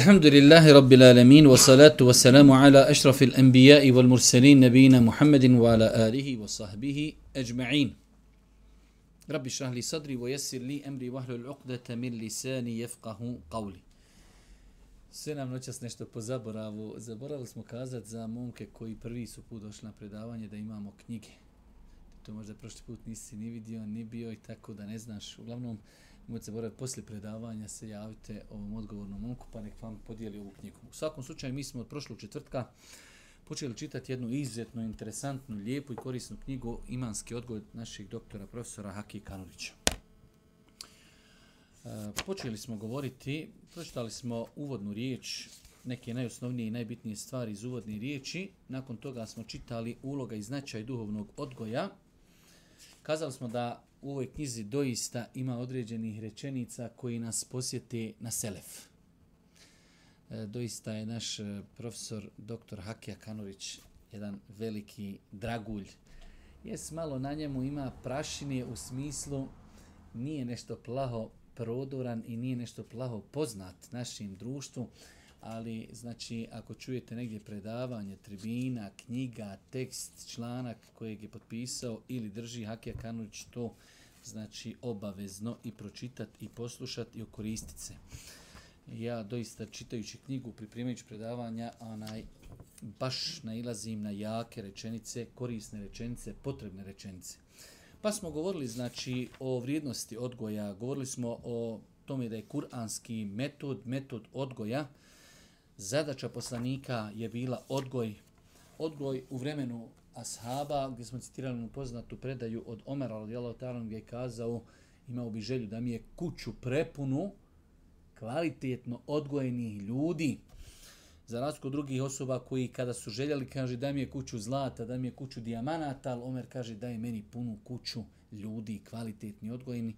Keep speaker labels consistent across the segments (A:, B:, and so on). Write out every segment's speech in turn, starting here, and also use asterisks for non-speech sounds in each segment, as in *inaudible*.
A: الحمد لله رب العالمين والصلاة والسلام على أشرف الأنبياء والمرسلين نبينا محمد وعلى آله وصحبه أجمعين رب اشرح لي صدري ويسر لي أمري واحلل العقدة من لساني يفقه قولي Sve nam noćas nešto po zaboravu. Zaboravili smo kazati za momke koji prvi su put došli na predavanje da imamo knjige. To možda prošli put nisi ni vidio, ni bio i tako da ne znaš. Uglavnom, nemojte zaboraviti, poslije predavanja se javite ovom odgovornom momku pa nek vam podijeli ovu knjigu. U svakom slučaju, mi smo od prošlog četvrtka počeli čitati jednu izuzetno interesantnu, lijepu i korisnu knjigu Imanski odgoj naših doktora profesora Haki Kanulića. E, počeli smo govoriti, pročitali smo uvodnu riječ, neke najosnovnije i najbitnije stvari iz uvodne riječi. Nakon toga smo čitali uloga i značaj duhovnog odgoja. Kazali smo da u ovoj knjizi doista ima određenih rečenica koji nas posjete na Selef. E, doista je naš e, profesor dr. Hakija Kanović jedan veliki dragulj. Jes malo na njemu ima prašine u smislu nije nešto plaho prodoran i nije nešto plaho poznat našim društvu, ali znači ako čujete negdje predavanje, tribina, knjiga, tekst, članak kojeg je potpisao ili drži Hakija Kanović, to znači obavezno i pročitati i poslušati i okoristiti se. Ja doista čitajući knjigu, pripremajući predavanja, onaj, baš nailazim na jake rečenice, korisne rečenice, potrebne rečenice. Pa smo govorili znači o vrijednosti odgoja, govorili smo o tome da je kuranski metod, metod odgoja, zadaća poslanika je bila odgoj, odgoj u vremenu ashaba, gdje smo citirali poznatu predaju od Omera, radijalahu ta'ala, gdje je kazao, imao bi želju da mi je kuću prepunu kvalitetno odgojenih ljudi, za razliku od drugih osoba koji kada su željeli, kaže daj mi je kuću zlata, daj mi je kuću dijamanata, ali Omer kaže daj meni punu kuću ljudi, kvalitetni, odgojeni,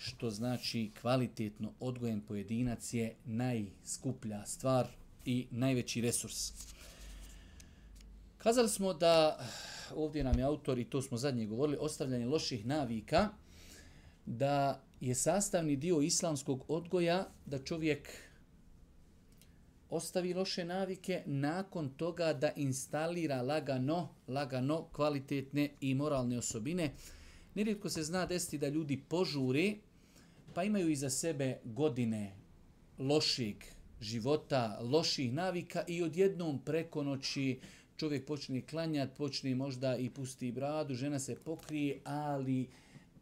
A: što znači kvalitetno odgojen pojedinac je najskuplja stvar i najveći resurs. Kazali smo da, ovdje nam je autor i to smo zadnje govorili, ostavljanje loših navika, da je sastavni dio islamskog odgoja da čovjek ostavi loše navike, nakon toga da instalira lagano, lagano kvalitetne i moralne osobine. Nerijetko se zna desiti da ljudi požure, pa imaju iza sebe godine lošeg života, loših navika i odjednom preko noći čovjek počne klanjati, počne možda i pusti bradu, žena se pokrije, ali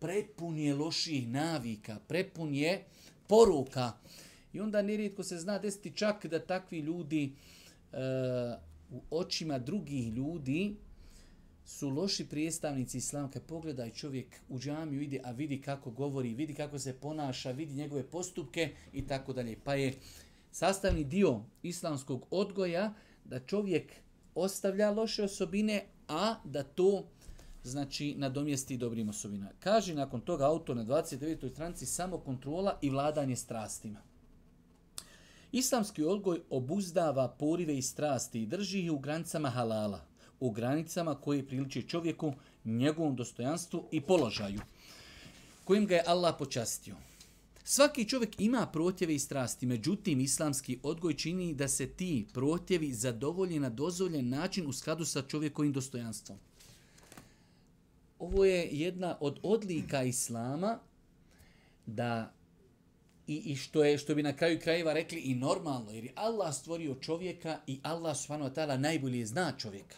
A: prepun je loših navika, prepun je poruka. I onda nerijetko se zna desiti čak da takvi ljudi e, u očima drugih ljudi su loši prijestavnici islama. Kad pogledaj čovjek u džamiju ide, a vidi kako govori, vidi kako se ponaša, vidi njegove postupke i tako dalje. Pa je sastavni dio islamskog odgoja da čovjek ostavlja loše osobine, a da to znači nadomjesti dobrim osobina. Kaže nakon toga autor na 29. stranici samo kontrola i vladanje strastima. Islamski odgoj obuzdava porive i strasti i drži ih u granicama halala, u granicama koje priliče čovjeku, njegovom dostojanstvu i položaju, kojim ga je Allah počastio. Svaki čovjek ima protjeve i strasti, međutim islamski odgoj čini da se ti protjevi zadovolje na dozvoljen način u skladu sa čovjekovim dostojanstvom. Ovo je jedna od odlika islama da i, i što je što bi na kraju krajeva rekli i normalno jer je Allah stvorio čovjeka i Allah subhanahu wa ta'ala najbolje zna čovjeka.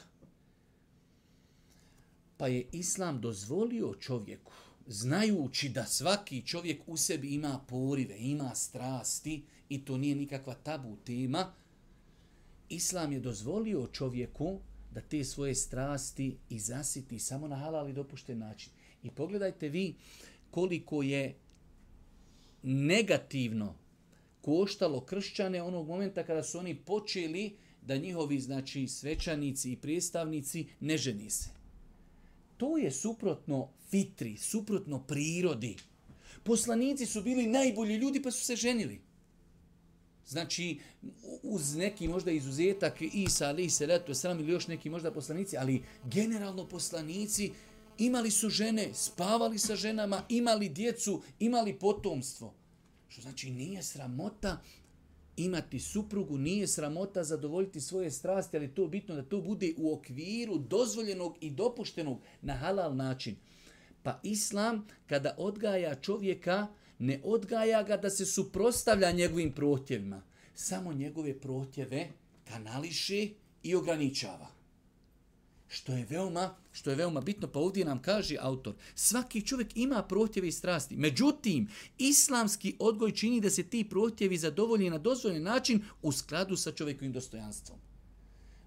A: Pa je islam dozvolio čovjeku znajući da svaki čovjek u sebi ima porive, ima strasti i to nije nikakva tabu tema, islam je dozvolio čovjeku da te svoje strasti izasiti samo na halal i dopušten način. I pogledajte vi koliko je negativno koštalo kršćane onog momenta kada su oni počeli da njihovi znači svećanici i predstavnici ne ženi se. To je suprotno fitri, suprotno prirodi. Poslanici su bili najbolji ljudi pa su se ženili. Znači, uz neki možda izuzetak Isa, ali se letu, sram ili još neki možda poslanici, ali generalno poslanici imali su žene, spavali sa ženama, imali djecu, imali potomstvo. Što znači nije sramota imati suprugu, nije sramota zadovoljiti svoje strasti, ali to je bitno da to bude u okviru dozvoljenog i dopuštenog na halal način. Pa islam kada odgaja čovjeka, ne odgaja ga da se suprostavlja njegovim protjevima. Samo njegove protjeve kanališe i ograničava. Što je veoma, što je veoma bitno, pa ovdje nam kaže autor, svaki čovjek ima protjeve i strasti. Međutim, islamski odgoj čini da se ti protjevi zadovolje na dozvoljen način u skladu sa čovjekovim dostojanstvom.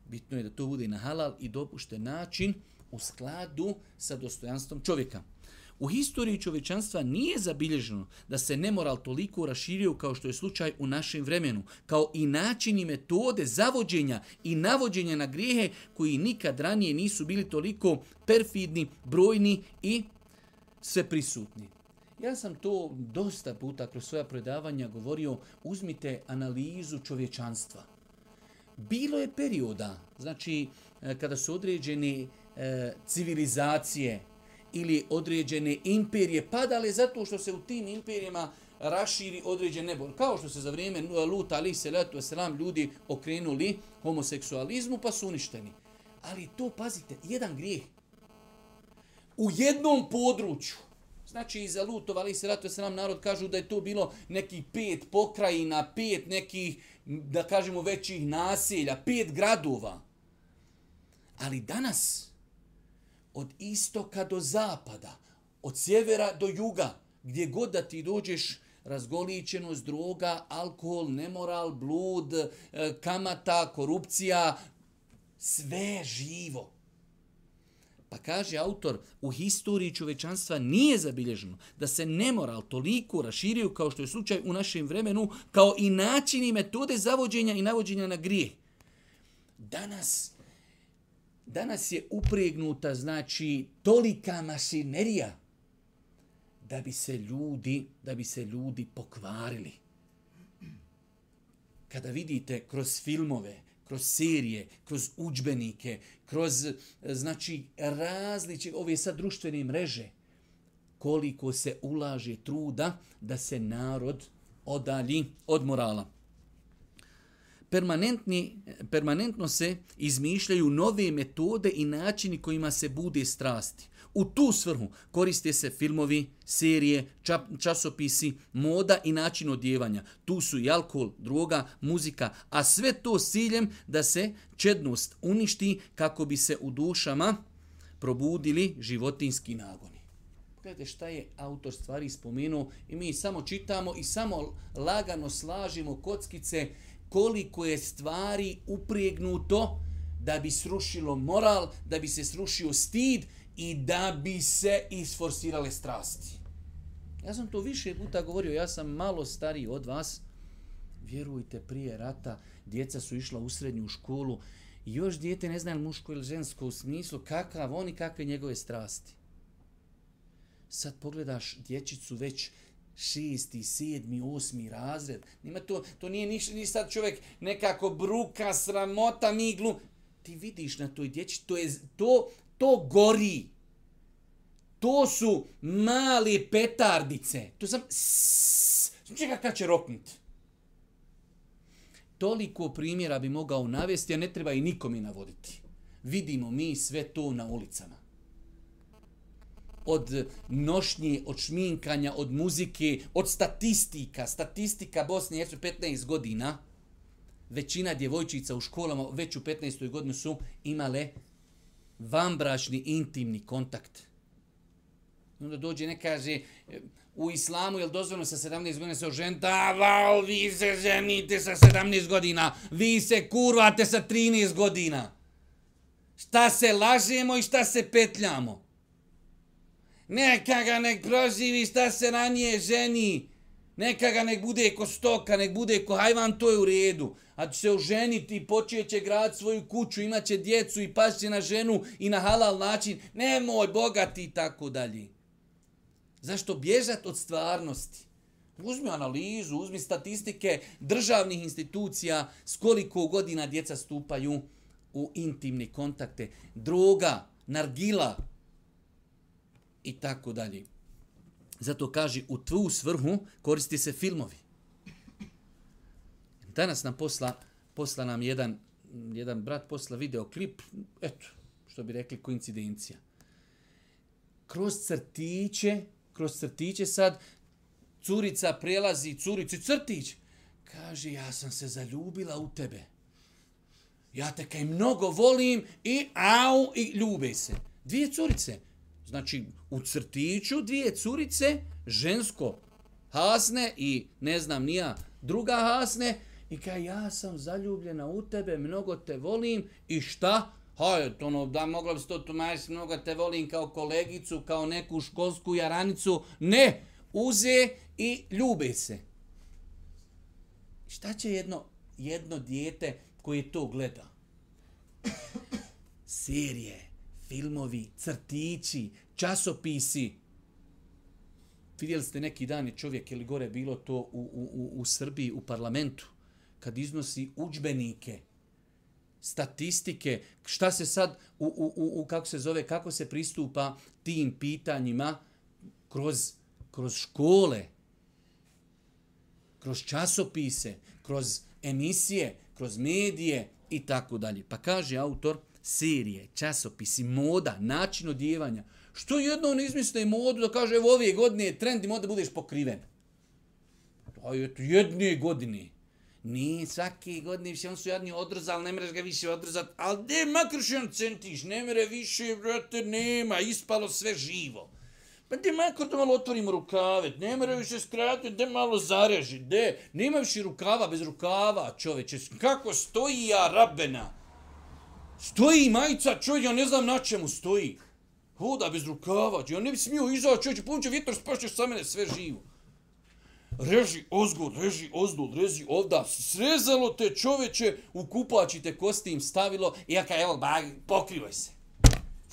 A: Bitno je da to bude na halal i dopušten način u skladu sa dostojanstvom čovjeka. U historiji čovečanstva nije zabilježeno da se nemoral toliko raširio kao što je slučaj u našem vremenu, kao i načini metode zavođenja i navođenja na grijehe koji nikad ranije nisu bili toliko perfidni, brojni i sve prisutni. Ja sam to dosta puta kroz svoja predavanja govorio, uzmite analizu čovječanstva. Bilo je perioda, znači eh, kada su određene e, civilizacije, ili određene imperije padale zato što se u tim imperijama raširi određen nebol. Kao što se za vrijeme Luta ali se letu selam ljudi okrenuli homoseksualizmu pa su uništeni. Ali to, pazite, jedan grijeh. U jednom području, znači iza Lutova ali se letu selam narod kažu da je to bilo neki pet pokrajina, pet nekih, da kažemo, većih naselja, pet gradova. Ali danas, od istoka do zapada, od sjevera do juga, gdje god da ti dođeš, razgoličenost, droga, alkohol, nemoral, blud, e, kamata, korupcija, sve živo. Pa kaže autor, u historiji čovečanstva nije zabilježeno da se nemoral toliko raširio kao što je slučaj u našem vremenu, kao i načini metode zavođenja i navođenja na grije. Danas danas je upregnuta znači tolika mašinerija da bi se ljudi da bi se ljudi pokvarili. Kada vidite kroz filmove kroz serije kroz udžbenike kroz eh, znači različite ove sad društvene mreže koliko se ulaže truda da se narod odalji od morala permanentni, permanentno se izmišljaju nove metode i načini kojima se bude strasti. U tu svrhu koriste se filmovi, serije, časopisi, moda i način odjevanja. Tu su i alkohol, droga, muzika, a sve to s ciljem da se čednost uništi kako bi se u dušama probudili životinski nagoni. Gledajte šta je autor stvari spomenuo i mi samo čitamo i samo lagano slažimo kockice koliko je stvari upregnuto da bi srušilo moral, da bi se srušio stid i da bi se isforsirale strasti. Ja sam to više puta govorio, ja sam malo stariji od vas. Vjerujte, prije rata djeca su išla u srednju školu i još dijete ne zna muško ili žensko u smislu kakav oni, kakve njegove strasti. Sad pogledaš dječicu već šesti, sedmi, osmi razred. Nima to, to nije niš, ni sad čovjek nekako bruka, sramota, miglu. Ti vidiš na toj dječi, to, je, to, to gori. To su mali petardice. To sam... Čekaj kada će roknut. Toliko primjera bi mogao navesti, a ne treba i nikome navoditi. Vidimo mi sve to na ulicama od nošnje, od šminkanja, od muzike, od statistika. Statistika Bosne jesu 15 godina. Većina djevojčica u školama već u 15. godinu su imale vambračni intimni kontakt. I onda dođe ne kaže u islamu je li dozvoljeno sa 17 godina se oženiti? Da, val, vi se ženite sa 17 godina. Vi se kurvate sa 13 godina. Šta se lažemo i šta se petljamo? Neka ga nek proživi šta se ranije ženi. Neka ga nek bude ko stoka, nek bude ko hajvan, to je u redu. A će se oženiti, počeće grad svoju kuću, imaće djecu i pašće na ženu i na halal način. Nemoj, bogati i tako dalje. Zašto bježat od stvarnosti? Uzmi analizu, uzmi statistike državnih institucija s koliko godina djeca stupaju u intimne kontakte. Droga, nargila i tako dalje. Zato kaže, u tvu svrhu koristi se filmovi. Danas nam posla, posla nam jedan, jedan brat posla videoklip, eto, što bi rekli, koincidencija. Kroz crtiće, kroz crtiće sad, curica prelazi, curici crtić, kaže, ja sam se zaljubila u tebe. Ja te kaj mnogo volim i au, i ljube se. Dvije curice. Znači, u crtiću dvije curice, žensko hasne i ne znam nija druga hasne, i kaj ja sam zaljubljena u tebe, mnogo te volim i šta? Hajde, ono, da mogla bi se to tumačiti, mnogo te volim kao kolegicu, kao neku školsku jaranicu. Ne, uze i ljube se. Šta će jedno, jedno dijete koje to gleda? *coughs* Serije, filmovi, crtići, časopisi. Vidjeli ste neki dan je čovjek ili gore bilo to u, u, u, u Srbiji, u parlamentu, kad iznosi učbenike, statistike, šta se sad, u, u, u, u, kako se zove, kako se pristupa tim pitanjima kroz, kroz škole, kroz časopise, kroz emisije, kroz medije i tako dalje. Pa kaže autor, serije, časopisi, moda, način odjevanja. Što jedno ne izmisle modu da kaže, evo ove godine je trend i moda budeš pokriven. A eto, jedne godine. Ni svake godine više on su jadni odrezali, ne mreš ga više odrezat, ali ne makar še on centiš, ne mre više, brate, nema, ispalo sve živo. Pa gdje makar da malo otvorimo rukave, ne mre više skrati, gdje malo zareži, gdje, nema više rukava bez rukava, čoveče, kako stoji ja, rabena? Stoji majica, čovjek, ja ne znam na čemu stoji. Hoda bez rukava, ja ne bi smio izaći, čovječe, punče vjetar, spašćeš sa mene sve živo reži ozgo, reži ozdol, reži ovda, srezalo te čoveče, u kupači te kostim stavilo i jaka, evo, bag, pokrivaj se.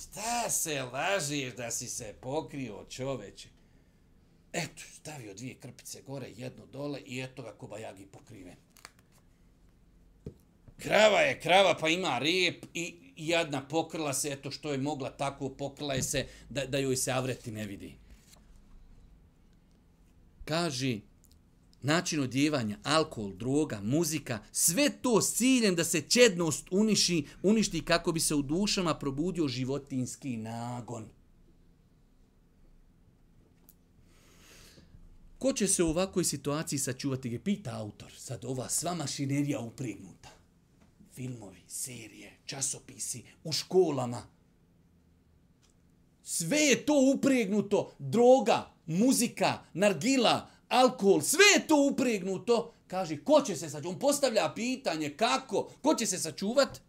A: Šta se lažiš da si se pokrio, čoveče? Eto, stavio dvije krpice gore, jednu dole i eto ga kobajagi pokriven. Krava je krava, pa ima rep i jadna pokrla se, eto što je mogla tako, pokrla je se da, da joj se avreti ne vidi. Kaži, način odjevanja, alkohol, droga, muzika, sve to s ciljem da se čednost uniši, uništi kako bi se u dušama probudio životinski nagon. Ko će se u ovakvoj situaciji sačuvati, Je pita autor. Sad ova sva mašinerija upregnuta. Filmovi, serije, časopisi, u školama. Sve je to upregnuto. Droga, muzika, nargila, alkohol, sve je to upregnuto. Kaže, ko će se sačuvati? On postavlja pitanje kako, ko će se sačuvati?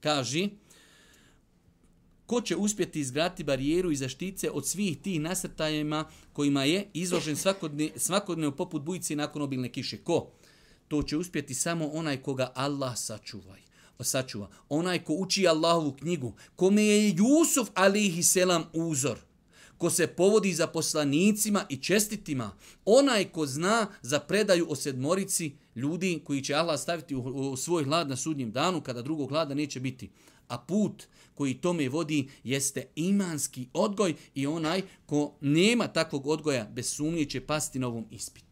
A: Kaže, ko će uspjeti izgraditi barijeru i zaštice od svih tih nasrtajima kojima je izložen svakodne, svakodnevno poput bujice nakon obilne kiše. Ko? To će uspjeti samo onaj koga Allah sačuvaj sačuva. Onaj ko uči Allahovu knjigu, kome je Jusuf alihi selam uzor ko se povodi za poslanicima i čestitima, onaj ko zna za predaju o sedmorici ljudi koji će Allah staviti u, u svoj hlad na sudnjem danu kada drugog hlada neće biti. A put koji tome vodi jeste imanski odgoj i onaj ko nema takvog odgoja bez sumnje će pasti na ovom ispitu.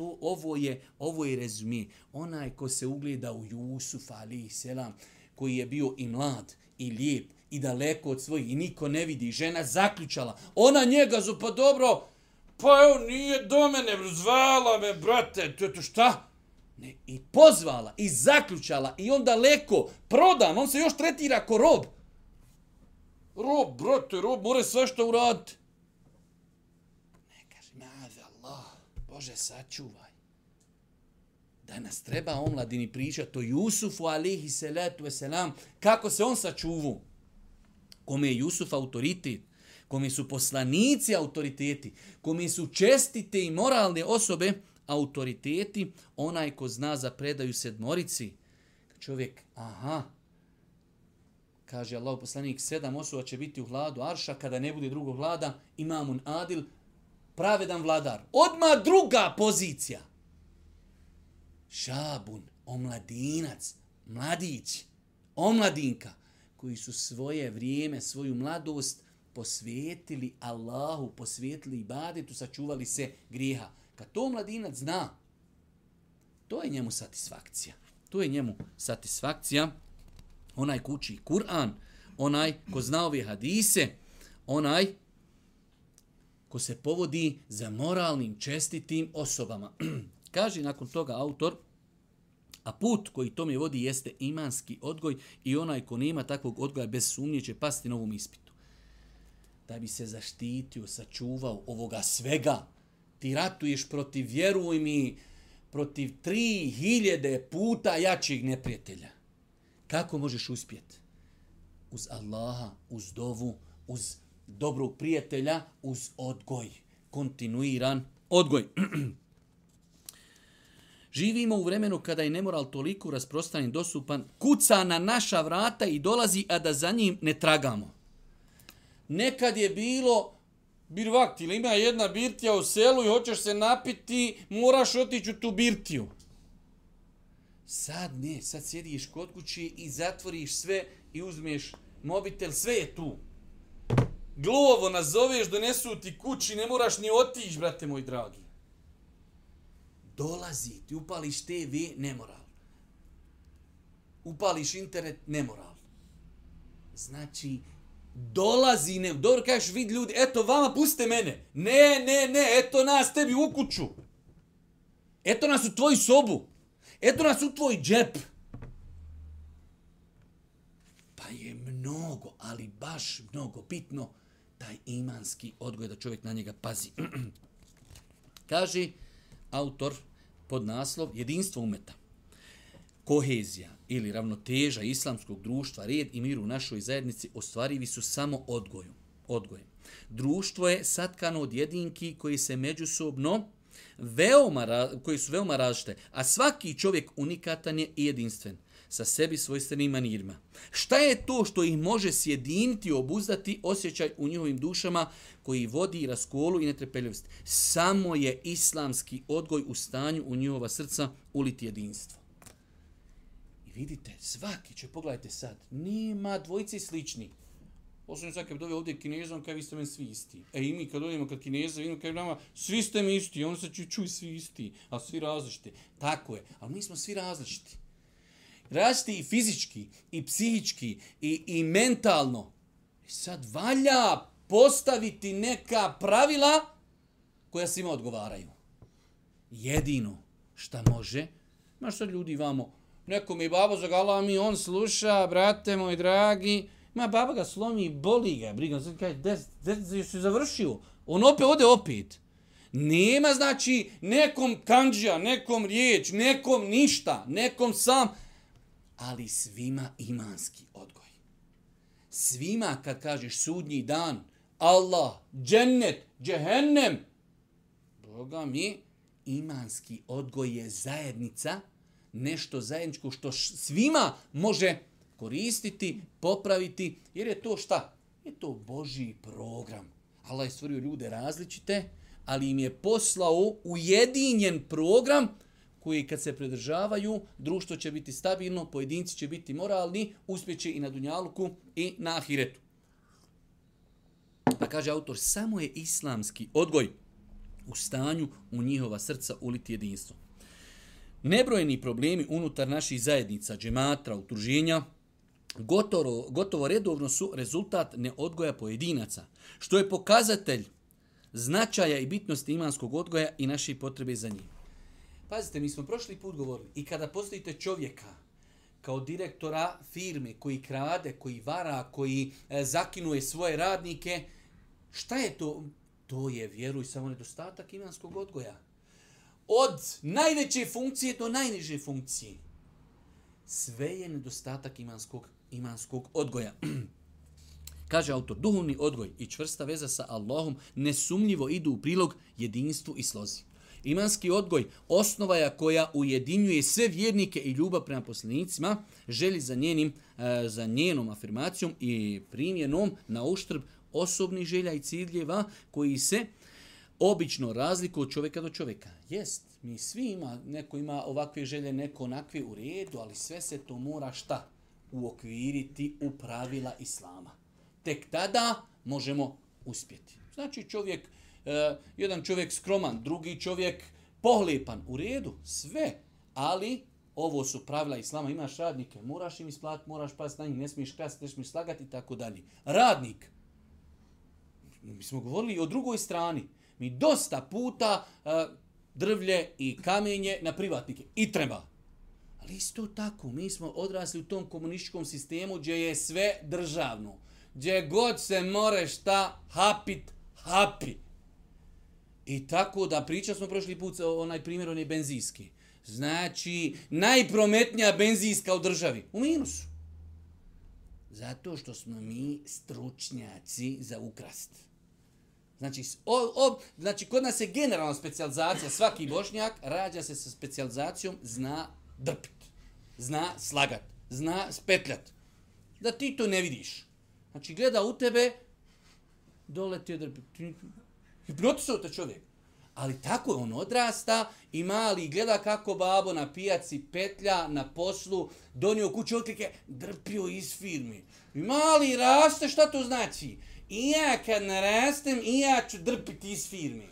A: To ovo je, ovo je rezumije. Onaj ko se ugleda u Jusuf, ali selam, koji je bio i mlad, i lijep, i daleko od svojih i niko ne vidi. Žena zaključala. Ona njega zu, pa dobro, pa evo nije do mene, zvala me, brate, to, to šta? Ne, I pozvala, i zaključala, i on daleko, prodan, on se još tretira ko rob. Rob, brate, rob, more sve što uraditi. Ne, kaže, maze Allah, Bože, sačuvaj. Danas treba omladini pričati o Jusufu, alihi salatu wasalam, kako se on sačuvu kome je Jusuf autoritet, kome su poslanici autoriteti, kome su čestite i moralne osobe autoriteti, onaj ko zna za predaju sedmorici. Čovjek, aha, kaže Allah poslanik, sedam osoba će biti u hladu Arša, kada ne bude drugog vlada, imamun Adil, pravedan vladar. Odma druga pozicija. Šabun, omladinac, mladić, omladinka, koji su svoje vrijeme, svoju mladost posvetili Allahu, posvetili ibadetu, sačuvali se grijeha. Kad to mladinac zna, to je njemu satisfakcija. To je njemu satisfakcija. Onaj kući Kur'an, onaj ko zna ove hadise, onaj ko se povodi za moralnim, čestitim osobama. *clears throat* Kaže nakon toga autor, a put koji tome vodi jeste imanski odgoj i onaj ko nema takvog odgoja bez sumnje će pasti na ovom ispitu. Da bi se zaštitio, sačuvao ovoga svega, ti ratuješ protiv, vjeruj mi, protiv tri hiljede puta jačih neprijatelja. Kako možeš uspjeti? Uz Allaha, uz dovu, uz dobrog prijatelja, uz odgoj. Kontinuiran odgoj. *clears throat* Živimo u vremenu kada je nemoral toliko rasprostanjen, dosupan, kuca na naša vrata i dolazi, a da za njim ne tragamo. Nekad je bilo birvakt ili ima jedna birtija u selu i hoćeš se napiti, moraš otići u tu birtiju. Sad ne, sad sjediš kod kući i zatvoriš sve i uzmeš mobitel, sve je tu. Glovo nazoveš, donesu ti kući, ne moraš ni otići, brate moj dragi. Dolazi, ti upališ TV, nemoral. Upališ internet, nemoral. Znači, dolazi, ne, dobro kažeš, vid ljudi, eto vama, puste mene. Ne, ne, ne, eto nas tebi u kuću. Eto nas u tvoju sobu. Eto nas u tvoj džep. Pa je mnogo, ali baš mnogo bitno, taj imanski odgoj da čovjek na njega pazi. *clears throat* Kaže autor pod naslov Jedinstvo umeta. Kohezija ili ravnoteža islamskog društva, red i mir u našoj zajednici ostvarivi su samo odgojom. odgojem. Društvo je satkano od jedinki koji se međusobno veoma, koji su veoma različite, a svaki čovjek unikatan je i jedinstven sa sebi svojstvenim manirima. Šta je to što ih može sjediniti, i obuzdati osjećaj u njihovim dušama koji vodi raskolu i netrepeljivost? Samo je islamski odgoj u stanju u njihova srca uliti jedinstvo. I vidite, svaki će, pogledajte sad, nema dvojice slični. Osim sad kad dovi ovdje kinezom, kaj vi ste meni svi isti. E i mi kad dođemo kad kineza, vidimo kaj nama, svi ste mi isti, on se čuj, čuj svi isti, a svi različiti. Tako je, ali mi smo svi različiti rasti i fizički, i psihički, i, i mentalno. I sad valja postaviti neka pravila koja svima odgovaraju. Jedino šta može, ma što ljudi vamo, neko mi babo zagalami, on sluša, brate moj dragi, ma baba ga slomi, boli ga, briga, sad kaj, des, des, se završio, on opet ode opet. Nema znači nekom kanđa, nekom riječ, nekom ništa, nekom sam, ali svima imanski odgoj. Svima kad kažeš sudnji dan, Allah, džennet, džehennem, Boga mi, imanski odgoj je zajednica, nešto zajedničko što svima može koristiti, popraviti, jer je to šta? Je to Božji program. Allah je stvorio ljude različite, ali im je poslao ujedinjen program koji kad se pridržavaju, društvo će biti stabilno, pojedinci će biti moralni, uspjeće i na Dunjaluku i na Ahiretu. Pa kaže autor, samo je islamski odgoj u stanju u njihova srca uliti jedinstvo. Nebrojeni problemi unutar naših zajednica, džematra, utruženja, gotovo, gotovo redovno su rezultat neodgoja pojedinaca, što je pokazatelj značaja i bitnosti imanskog odgoja i naše potrebe za njim. Pazite, mi smo prošli put govorili, i kada postavite čovjeka kao direktora firme koji krade, koji vara, koji e, zakinuje svoje radnike, šta je to? To je, vjeruj, samo nedostatak imanskog odgoja. Od najveće funkcije do najniže funkcije. Sve je nedostatak imanskog, imanskog odgoja. *clears throat* Kaže autor, duhovni odgoj i čvrsta veza sa Allahom nesumljivo idu u prilog jedinstvu i slozi. Imanski odgoj osnova je koja ujedinjuje sve vjernike i ljubav prema poslanicima, želi za, njenim, e, za njenom afirmacijom i primjenom na uštrb osobnih želja i ciljeva koji se obično razlikuju od čovjeka do čovjeka. Jest, mi svi ima, neko ima ovakve želje, neko onakve u redu, ali sve se to mora šta? Uokviriti u pravila Islama. Tek tada možemo uspjeti. Znači čovjek, e, jedan čovjek skroman, drugi čovjek pohlepan, u redu, sve, ali ovo su pravila Islama, imaš radnike, moraš im isplatiti, moraš pasti na njih, ne smiješ krasti, ne smiješ slagati i tako dalje. Radnik, mi smo govorili o drugoj strani, mi dosta puta e, drvlje i kamenje na privatnike. I treba. Ali isto tako, mi smo odrasli u tom komunističkom sistemu gdje je sve državno. Gdje god se more šta hapit, hapi. I tako da priča smo prošli put onaj primjer, one benzinski. Znači, najprometnija benzinska u državi. U minusu. Zato što smo mi stručnjaci za ukrast. Znači, o, o, znači, kod nas je generalna specijalizacija, svaki bošnjak rađa se sa specijalizacijom, zna drpit, zna slagat, zna spetljat. Da ti to ne vidiš. Znači, gleda u tebe, dole ti je drpit. Hipnotisao te čovjek. Ali tako je, on odrasta i mali gleda kako babo na pijaci petlja, na poslu, donio kuću otklike, drpio iz firmi. I mali raste, šta to znači? i ja kad narastem, i ja ću drpiti iz firme.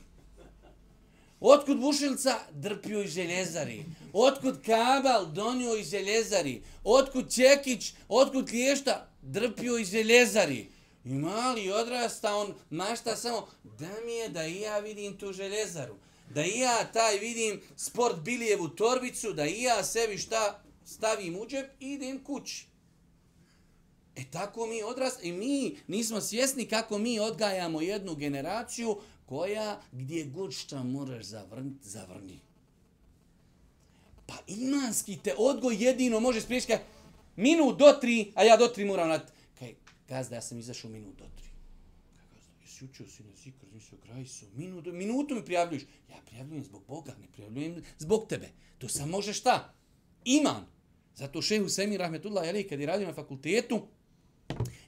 A: Otkud bušilca? Drpio iz željezari. Otkud kabal? Donio iz željezari. Otkud čekić? Otkud klješta? Drpio iz željezari. I mali odrasta, on mašta samo, da mi je da i ja vidim tu željezaru. Da i ja taj vidim sport bilijevu torbicu, da i ja sebi šta stavim u džep i idem kući. E tako mi odrast i mi nismo svjesni kako mi odgajamo jednu generaciju koja gdje god šta moraš zavrniti, zavrni. Pa imanski te odgoj jedino može spriječiti minut do tri, a ja do tri moram nat. Gazda, ja sam izašao minut do tri. Gazda, jesi učio si na zikr, nisi ograj su. Minutu, minutu mi prijavljuješ. Ja prijavljujem zbog Boga, ne prijavljujem zbog tebe. To sam može šta? Iman. Zato šehu Semi Rahmetullah, ali kad je radio na fakultetu,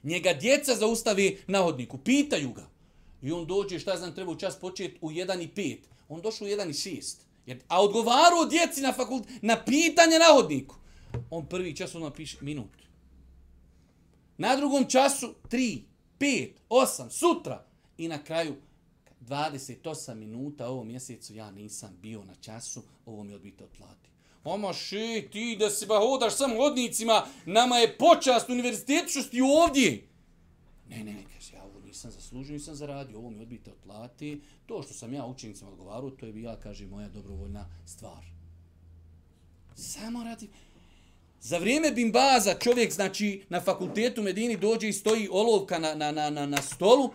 A: Njega djeca zaustavi na hodniku, pitaju ga. I on dođe, šta znam, treba u čas početi u 1 i 5. On došao u 1 i 6. Jer, a odgovaru djeci na fakult, na pitanje na hodniku. On prvi čas on napiše minut. Na drugom času 3, 5, 8, sutra. I na kraju 28 minuta ovom mjesecu ja nisam bio na času, ovo mi odbite otplati. Oma še, ti da se ba hodaš samo hodnicima, nama je počast univerzitetu što si ovdje. Ne, ne, ne, kaže, ja ovo nisam zaslužio, nisam zaradio, ovo mi odbite od plati. To što sam ja učenicima odgovarao, to je bila, kaže, moja dobrovoljna stvar. Samo radi... Za vrijeme bimbaza čovjek, znači, na fakultetu Medini dođe i stoji olovka na, na, na, na, na stolu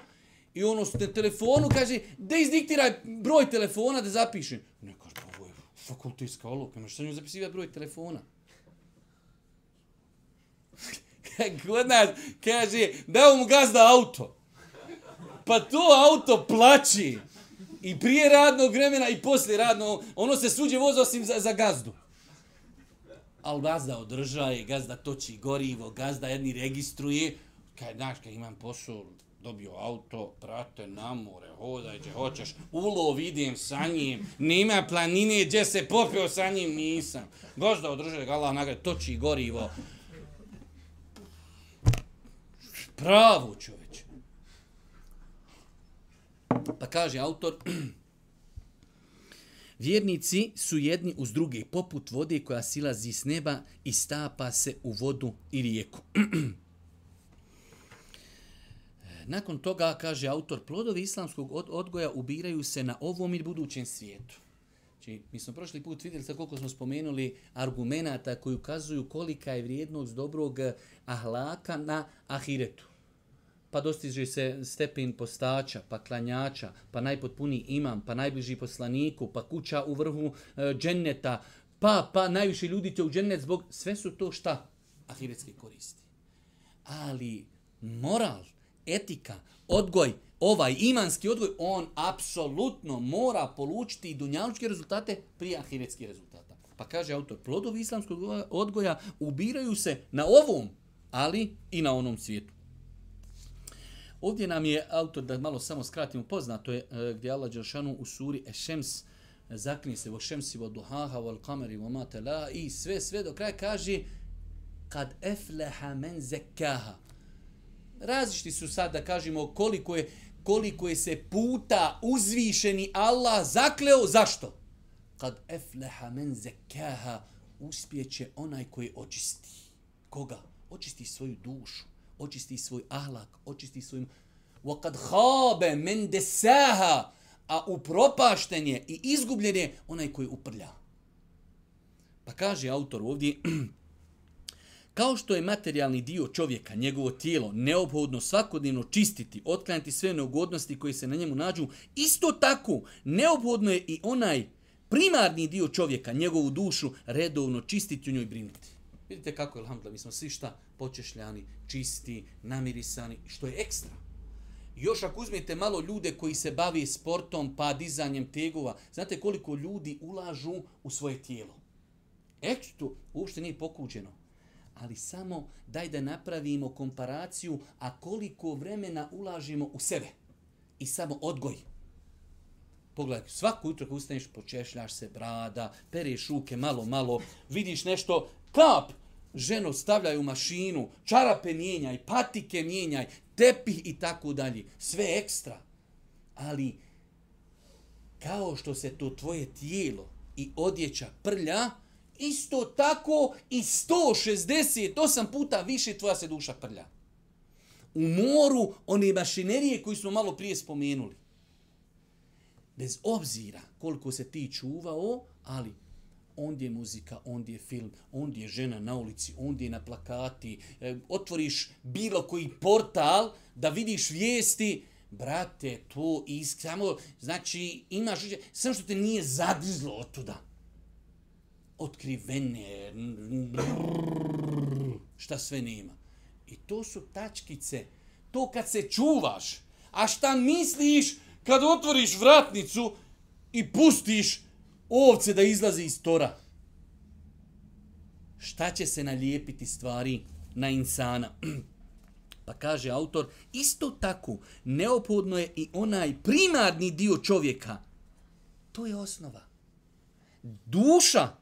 A: i ono s telefonu kaže, da izdiktiraj broj telefona da zapišem. Ne, kaže, pa fakultetska olovka, imaš sa njom zapisivati broj telefona. *laughs* Kod nas kaže, dao mu gazda auto. Pa to auto plaći. I prije radnog vremena i poslije radnog, ono se suđe voza osim za, za gazdu. Ali gazda održaje, gazda toči gorivo, gazda jedni registruje. Kaj, znaš, kad imam posao, dobio auto, prate na more, hodaj gdje hoćeš, ulov idem sa njim, nima planine gdje se popio sa njim, nisam. Gozda održuje Allah nagrade, toči gorivo. Pravo čoveč. Pa kaže autor, *clears throat* Vjernici su jedni uz druge, poput vode koja silazi s neba i stapa se u vodu i rijeku. *clears throat* Nakon toga, kaže autor, plodovi islamskog odgoja ubiraju se na ovom i budućem svijetu. Znači, mi smo prošli put vidjeli sa koliko smo spomenuli argumenata koji ukazuju kolika je vrijednost dobrog ahlaka na ahiretu. Pa dostiže se stepen postača, pa klanjača, pa najpotpuniji imam, pa najbliži poslaniku, pa kuća u vrhu e, dženneta, pa, pa najviše ljudi će u džennet zbog... Sve su to šta? Ahiretske koristi. Ali moral, etika, odgoj, ovaj imanski odgoj, on apsolutno mora polučiti i dunjalučke rezultate prije ahiretskih rezultata. Pa kaže autor, plodovi islamskog odgoja ubiraju se na ovom, ali i na onom svijetu. Ovdje nam je autor, da malo samo skratimo, poznato je e, gdje Allah Đelšanu u suri Ešems e, zakni se vo šemsi vo duhaha vo kameri vo matela i sve, sve do kraja kaže kad efleha men zekaha. Različiti su sad da kažemo koliko je, koliko je se puta uzvišeni Allah zakleo. Zašto? Kad efleha men zekaha uspjeće onaj koji očisti. Koga? Očisti svoju dušu očisti svoj ahlak, očisti svoj... وَقَدْ خَابَ مَنْ دَسَاهَا A upropašten je i izgubljen je onaj koji uprlja. Pa kaže autor ovdje, *clears throat* kao što je materijalni dio čovjeka, njegovo tijelo, neophodno svakodnevno čistiti, otklanjati sve neugodnosti koji se na njemu nađu, isto tako neophodno je i onaj primarni dio čovjeka, njegovu dušu, redovno čistiti u njoj brinuti. Vidite kako je, alhamdulillah, mi smo svi šta počešljani, čisti, namirisani, što je ekstra. Još ako uzmete malo ljude koji se bavi sportom pa dizanjem tegova, znate koliko ljudi ulažu u svoje tijelo. Ekstra, uopšte nije pokuđeno. Ali samo daj da napravimo komparaciju, a koliko vremena ulažimo u sebe. I samo odgoj. Pogledaj, svako jutro kad ustaneš, počešljaš se brada, pereš ruke malo, malo, vidiš nešto, kap, ženo stavljaju mašinu, čarape mijenjaj, patike mijenjaj, tepih i tako dalje. Sve ekstra. Ali, kao što se to tvoje tijelo i odjeća prlja, isto tako i 168 puta više tvoja se duša prlja. U moru one mašinerije koji smo malo prije spomenuli. Bez obzira koliko se ti čuvao, ali ondje je muzika, ondje je film, ondje je žena na ulici, ondje je na plakati, e, otvoriš bilo koji portal da vidiš vijesti, brate, to i samo, znači, imaš, samo što te nije zadizlo od tuda. Otkrivene, šta sve nema. I to su tačkice, to kad se čuvaš, a šta misliš kad otvoriš vratnicu i pustiš ovce da izlazi iz tora. Šta će se nalijepiti stvari na insana? *clears throat* Pa kaže autor, isto tako neophodno je i onaj primarni dio čovjeka. To je osnova. Duša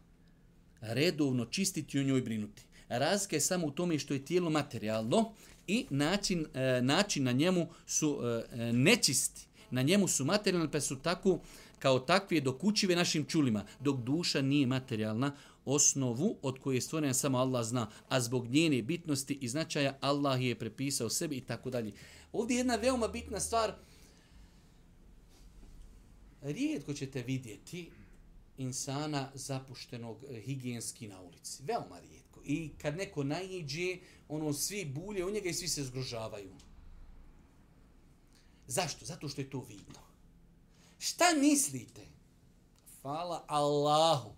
A: redovno čistiti u njoj brinuti. Razlika je samo u tome što je tijelo materijalno i način, e, način na njemu su e, e, nečisti. Na njemu su materijalni pa su tako kao takve dokućive našim čulima, dok duša nije materijalna, osnovu od koje je stvorena samo Allah zna, a zbog njene bitnosti i značaja Allah je prepisao sebi i tako dalje. Ovdje je jedna veoma bitna stvar. Rijetko ćete vidjeti insana zapuštenog eh, higijenski na ulici. Veoma rijetko. I kad neko naiđe, ono svi bulje u njega i svi se zgrožavaju. Zašto? Zato što je to vidno. Šta mislite? Hvala Allahu,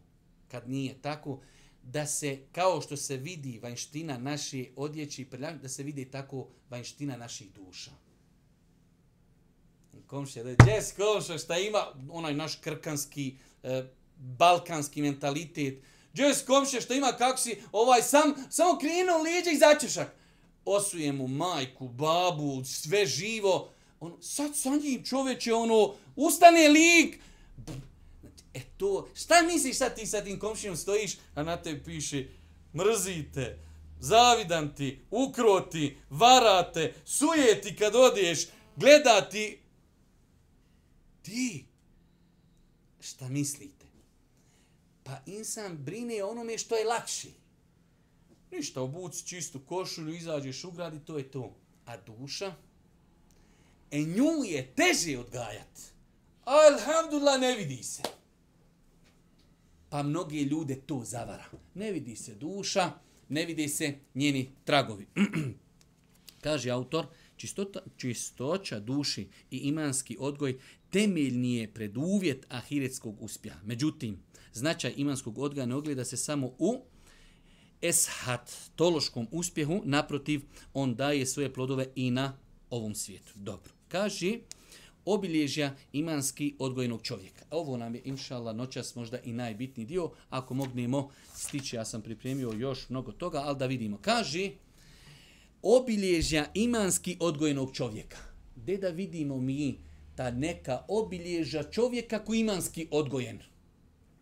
A: kad nije tako, da se, kao što se vidi vanština naše odjeće i prljavnje, da se vidi tako vanština naših duša. Komšija, da je džes komša, šta ima onaj naš krkanski, e, balkanski mentalitet. Džes komšija šta ima kako si, ovaj, sam, samo krenuo lijeđa i začešak. Osuje mu majku, babu, sve živo, on, sad sa njim čoveče, ono, ustane lik, e to, šta misliš sad ti sa tim komšijom stojiš, a na te piše, mrzite, zavidan ti, ukroti, varate, sujeti kad odiješ, gledati, ti, šta mislite? Pa insan brine onome što je lakši. Ništa, obuci čistu košulju, izađeš u grad i to je to. A duša? E nju je teže odgajat. Alhamdulillah ne vidi se. Pa mnoge ljude to zavara. Ne vidi se duša, ne vidi se njeni tragovi. *clears throat* Kaže autor, čistota, čistoća duši i imanski odgoj temeljni je preduvjet ahiretskog uspjeha. Međutim, značaj imanskog odgoja ne ogleda se samo u eshat, tološkom uspjehu, naprotiv, on daje svoje plodove i na ovom svijetu. Dobro. Kaže, obilježja imanski odgojenog čovjeka. Ovo nam je, inšala, noćas možda i najbitniji dio. Ako mognemo stići, ja sam pripremio još mnogo toga, ali da vidimo. Kaže, obilježja imanski odgojenog čovjeka. Gde da vidimo mi ta neka obilježja čovjeka koji imanski odgojen?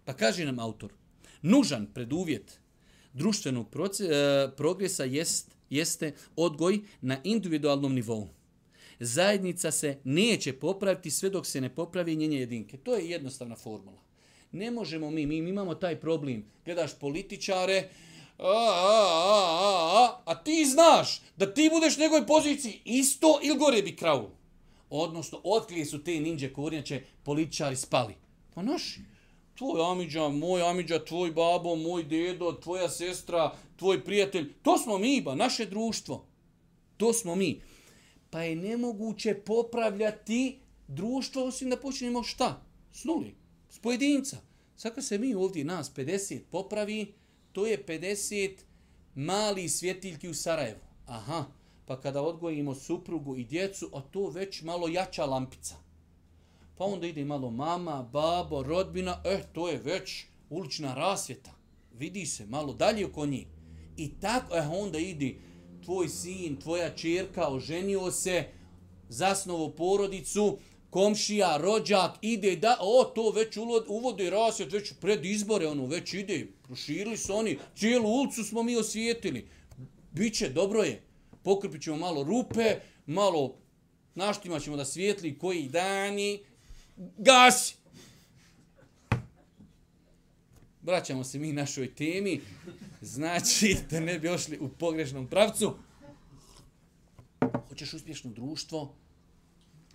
A: Pa kaže nam autor, nužan preduvjet društvenog proces, e, eh, progresa jest, jeste odgoj na individualnom nivou. Zajednica se neće popraviti sve dok se ne popravi njenje jedinke. To je jednostavna formula. Ne možemo mi, mi imamo taj problem. Gledaš političare, a, a, a, a, a, a ti znaš da ti budeš njegovoj poziciji isto ili gore bi kravu. Odnosno, otkrije su te ninđe kornjače političari spali. Pa naši tvoj Amidža, moj Amidža, tvoj babo, moj dedo, tvoja sestra, tvoj prijatelj, to smo mi, ba, naše društvo. To smo mi. Pa je nemoguće popravljati društvo osim da počnemo šta? S nuli. S pojedinca. Sad kad se mi ovdje nas 50 popravi, to je 50 mali svjetiljki u Sarajevu. Aha, pa kada odgojimo suprugu i djecu, a to već malo jača lampica. Pa onda ide malo mama, babo, rodbina, eh, to je već ulična rasvjeta. Vidi se malo dalje oko njih. I tako, eh, onda ide tvoj sin, tvoja čerka, oženio se, zasnovo porodicu, komšija, rođak, ide da, o, to već uvode rasvjet, već pred izbore, ono, već ide, proširili su oni, cijelu ulicu smo mi osvijetili. Biće, dobro je, pokrpit ćemo malo rupe, malo naštima ćemo da svijetli koji dani, gasi. Vraćamo se mi našoj temi. Znači, da ne bi ošli u pogrešnom pravcu. Hoćeš uspješno društvo?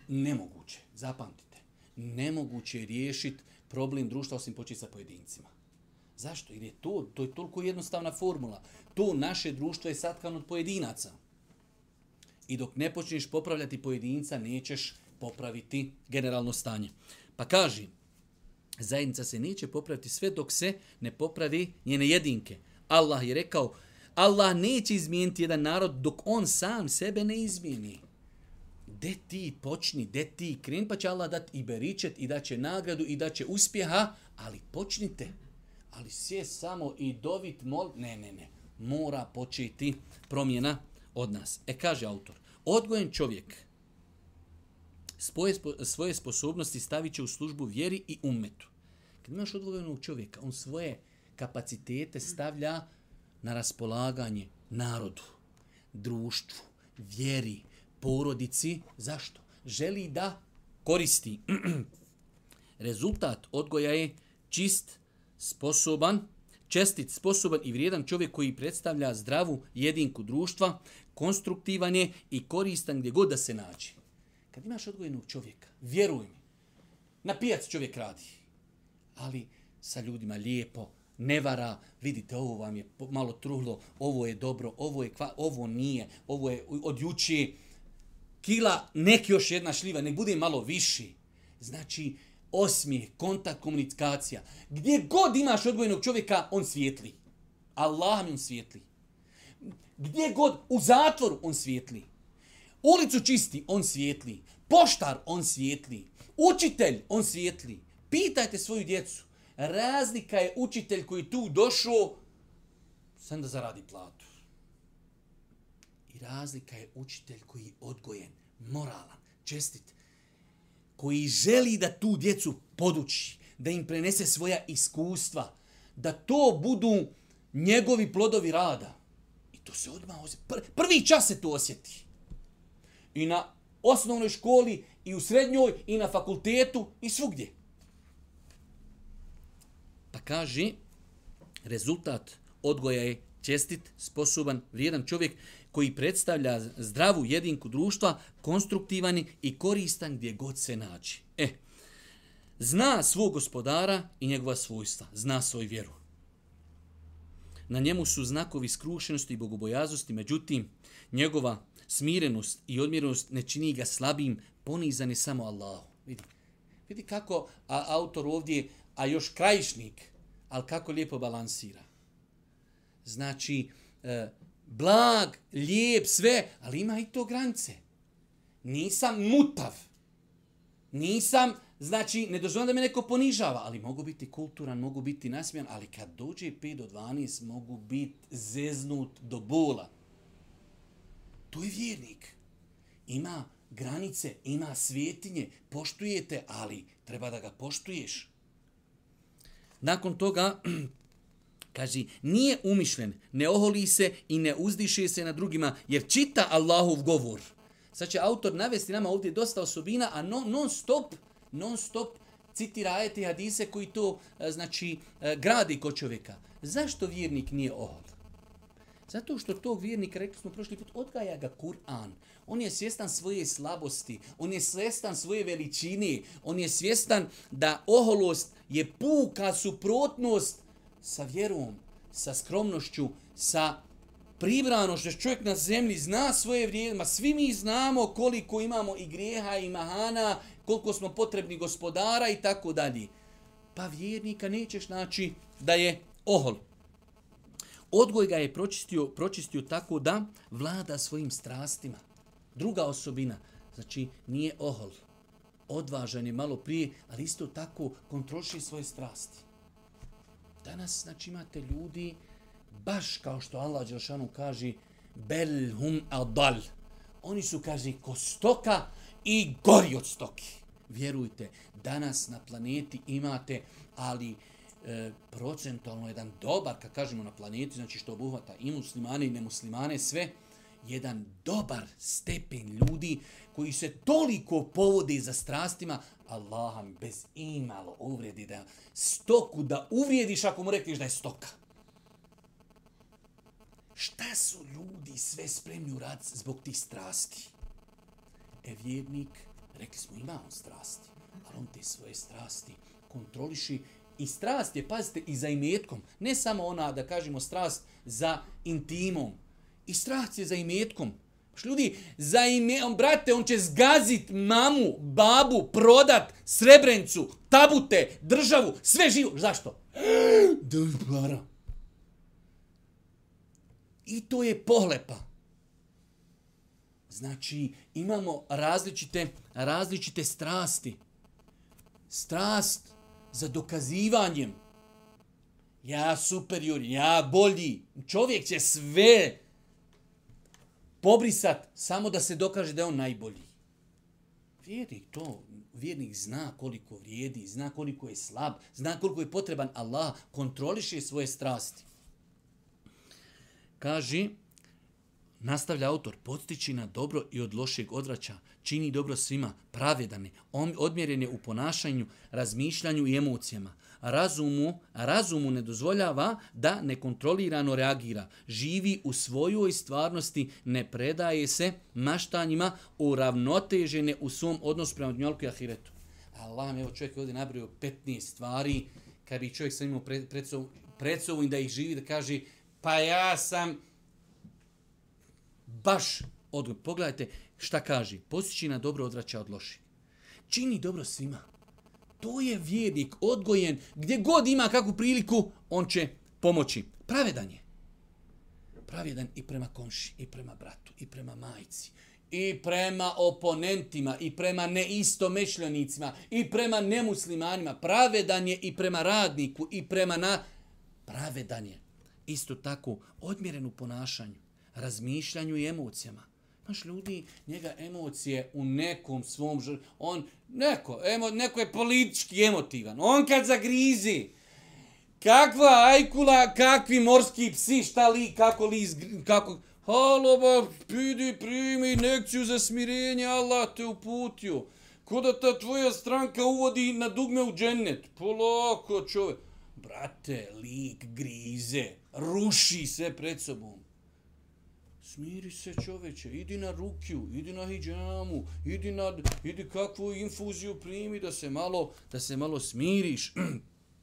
A: Nemoguće. Zapamtite. Nemoguće je riješiti problem društva osim početi sa pojedincima. Zašto? Jer je to, to je toliko jednostavna formula. To naše društvo je satkano od pojedinaca. I dok ne počneš popravljati pojedinca, nećeš popraviti generalno stanje. Pa kaži, zajednica se neće popraviti sve dok se ne popravi njene jedinke. Allah je rekao, Allah neće izmijeniti jedan narod dok on sam sebe ne izmijeni. De ti počni, de ti kren, pa će Allah dati i beričet i daće nagradu i daće uspjeha, ali počnite. Ali sve samo i dovit mol... Ne, ne, ne. Mora početi promjena od nas. E, kaže autor, odgojen čovjek, svoje, svoje sposobnosti stavit će u službu vjeri i umetu. Kad imaš odgojenog čovjeka, on svoje kapacitete stavlja na raspolaganje narodu, društvu, vjeri, porodici. Zašto? Želi da koristi. *clears throat* Rezultat odgoja je čist, sposoban, čestit, sposoban i vrijedan čovjek koji predstavlja zdravu jedinku društva, konstruktivan je i koristan gdje god da se nađe. Kad imaš odgojenog čovjeka, vjeruj mi, na pijac čovjek radi, ali sa ljudima lijepo, ne vara, vidite, ovo vam je malo truhlo, ovo je dobro, ovo je kva, ovo nije, ovo je od juče, kila, nek još jedna šljiva, nek bude malo viši. Znači, osmijeh, kontakt, komunikacija. Gdje god imaš odgojenog čovjeka, on svijetli. Allah mi on svijetli. Gdje god, u zatvoru, on svijetli. Ulicu čisti, on svijetli. Poštar, on svijetli. Učitelj, on svijetli. Pitajte svoju djecu. Razlika je učitelj koji tu došao sam da zaradi platu. I razlika je učitelj koji je odgojen, moralan, čestit, koji želi da tu djecu poduči, da im prenese svoja iskustva, da to budu njegovi plodovi rada. I to se odmah osjeti. Prvi čas se to osjeti i na osnovnoj školi, i u srednjoj, i na fakultetu, i svugdje. Pa kaže, rezultat odgoja je čestit, sposoban, vrijedan čovjek koji predstavlja zdravu jedinku društva, konstruktivan i koristan gdje god se nađe. E, zna svog gospodara i njegova svojstva, zna svoj vjeru. Na njemu su znakovi skrušenosti i bogobojaznosti, međutim, njegova smirenost i odmjerenost ne čini ga slabim, ponizan je samo Allahu. Vidi, vidi kako a, autor ovdje, a još krajišnik, ali kako lijepo balansira. Znači, e, blag, lijep, sve, ali ima i to granice. Nisam mutav. Nisam, znači, ne dozvoljam da me neko ponižava, ali mogu biti kulturan, mogu biti nasmijan, ali kad dođe 5 do 12, mogu biti zeznut do bola. To je vjernik. Ima granice, ima svjetinje, poštujete, ali treba da ga poštuješ. Nakon toga, *clears throat* kaže, nije umišljen, ne oholi se i ne uzdiše se na drugima, jer čita Allahov govor. Sad će autor navesti nama ovdje dosta osobina, a non, non stop, non stop citira ajete i hadise koji to, e, znači, e, gradi kod čovjeka. Zašto vjernik nije ohol? Zato što tog vjernika, rekli smo prošli put, odgaja ga Kur'an. On je svjestan svoje slabosti, on je svjestan svoje veličine, on je svjestan da oholost je puka suprotnost sa vjerom, sa skromnošću, sa pribranošću. Čovjek na zemlji zna svoje vrijeme, ma svi mi znamo koliko imamo i grijeha i mahana, koliko smo potrebni gospodara i tako dalje. Pa vjernika nećeš naći da je ohol. Odgoj ga je pročistio, pročistio tako da vlada svojim strastima. Druga osobina, znači nije ohol. Odvažan je malo prije, ali isto tako kontroliši svoje strasti. Danas, znači, imate ljudi, baš kao što Allah Đelšanu kaže, bel hum adal. Oni su, kaže, ko stoka i gori od stoki. Vjerujte, danas na planeti imate, ali e, procentualno jedan dobar, kad kažemo na planeti, znači što obuhvata i muslimane i nemuslimane, sve, jedan dobar stepen ljudi koji se toliko povode za strastima, Allaha mi bez imalo uvredi da stoku da uvrijediš ako mu rekliš da je stoka. Šta su ljudi sve spremni uraditi zbog tih strasti? E vjernik, rekli smo, ima on strasti, ali on te svoje strasti kontroliši i strast je, pazite, i za imetkom. Ne samo ona, da kažemo, strast za intimom. I strast je za imetkom. Što ljudi, za imetkom, brate, on će zgazit mamu, babu, prodat, srebrencu, tabute, državu, sve živo. Zašto? *gasps* Da para. I to je pohlepa. Znači, imamo različite, različite strasti. Strast za dokazivanjem. Ja superior, ja bolji. Čovjek će sve pobrisat samo da se dokaže da je on najbolji. Vjernik to, vjernik zna koliko vrijedi, zna koliko je slab, zna koliko je potreban Allah, kontroliše svoje strasti. Kaži, nastavlja autor, podstići na dobro i od lošeg odvraća, čini dobro svima, pravedan je, odmjeren je u ponašanju, razmišljanju i emocijama. Razumu, razumu ne dozvoljava da nekontrolirano reagira. Živi u svojoj stvarnosti, ne predaje se maštanjima, uravnotežene u svom odnosu prema dnjolku i ahiretu. Allah mi, evo čovjek ovdje nabrio 15 stvari, kad bi čovjek sam imao pred, pred, sobom, pred sobom da ih živi, da kaže, pa ja sam baš odgovor. Pogledajte šta kaže. Posjeći na dobro odvraća od loših. Čini dobro svima. To je vjernik odgojen. Gdje god ima kakvu priliku, on će pomoći. Pravedan je. Pravedan i prema komši, i prema bratu, i prema majici, i prema oponentima, i prema neistomešljenicima, i prema nemuslimanima. Pravedan je i prema radniku, i prema na... Pravedan je. Isto tako, odmjeren u ponašanju razmišljanju i emocijama. Znaš, ljudi, njega emocije u nekom svom žr... On, neko, emo, neko je politički emotivan. On kad zagrizi, kakva ajkula, kakvi morski psi, šta li, kako li, kako... Halo, ba, pidi, primi nekciju za smirenje, Allah te uputio. Koda ta tvoja stranka uvodi na dugme u džennet? Polako, čove. Brate, lik grize, ruši sve pred sobom. Smiri se čoveče, idi na rukiju, idi na hijjamu, idi na idi kakvu infuziju primi da se malo da se malo smiriš.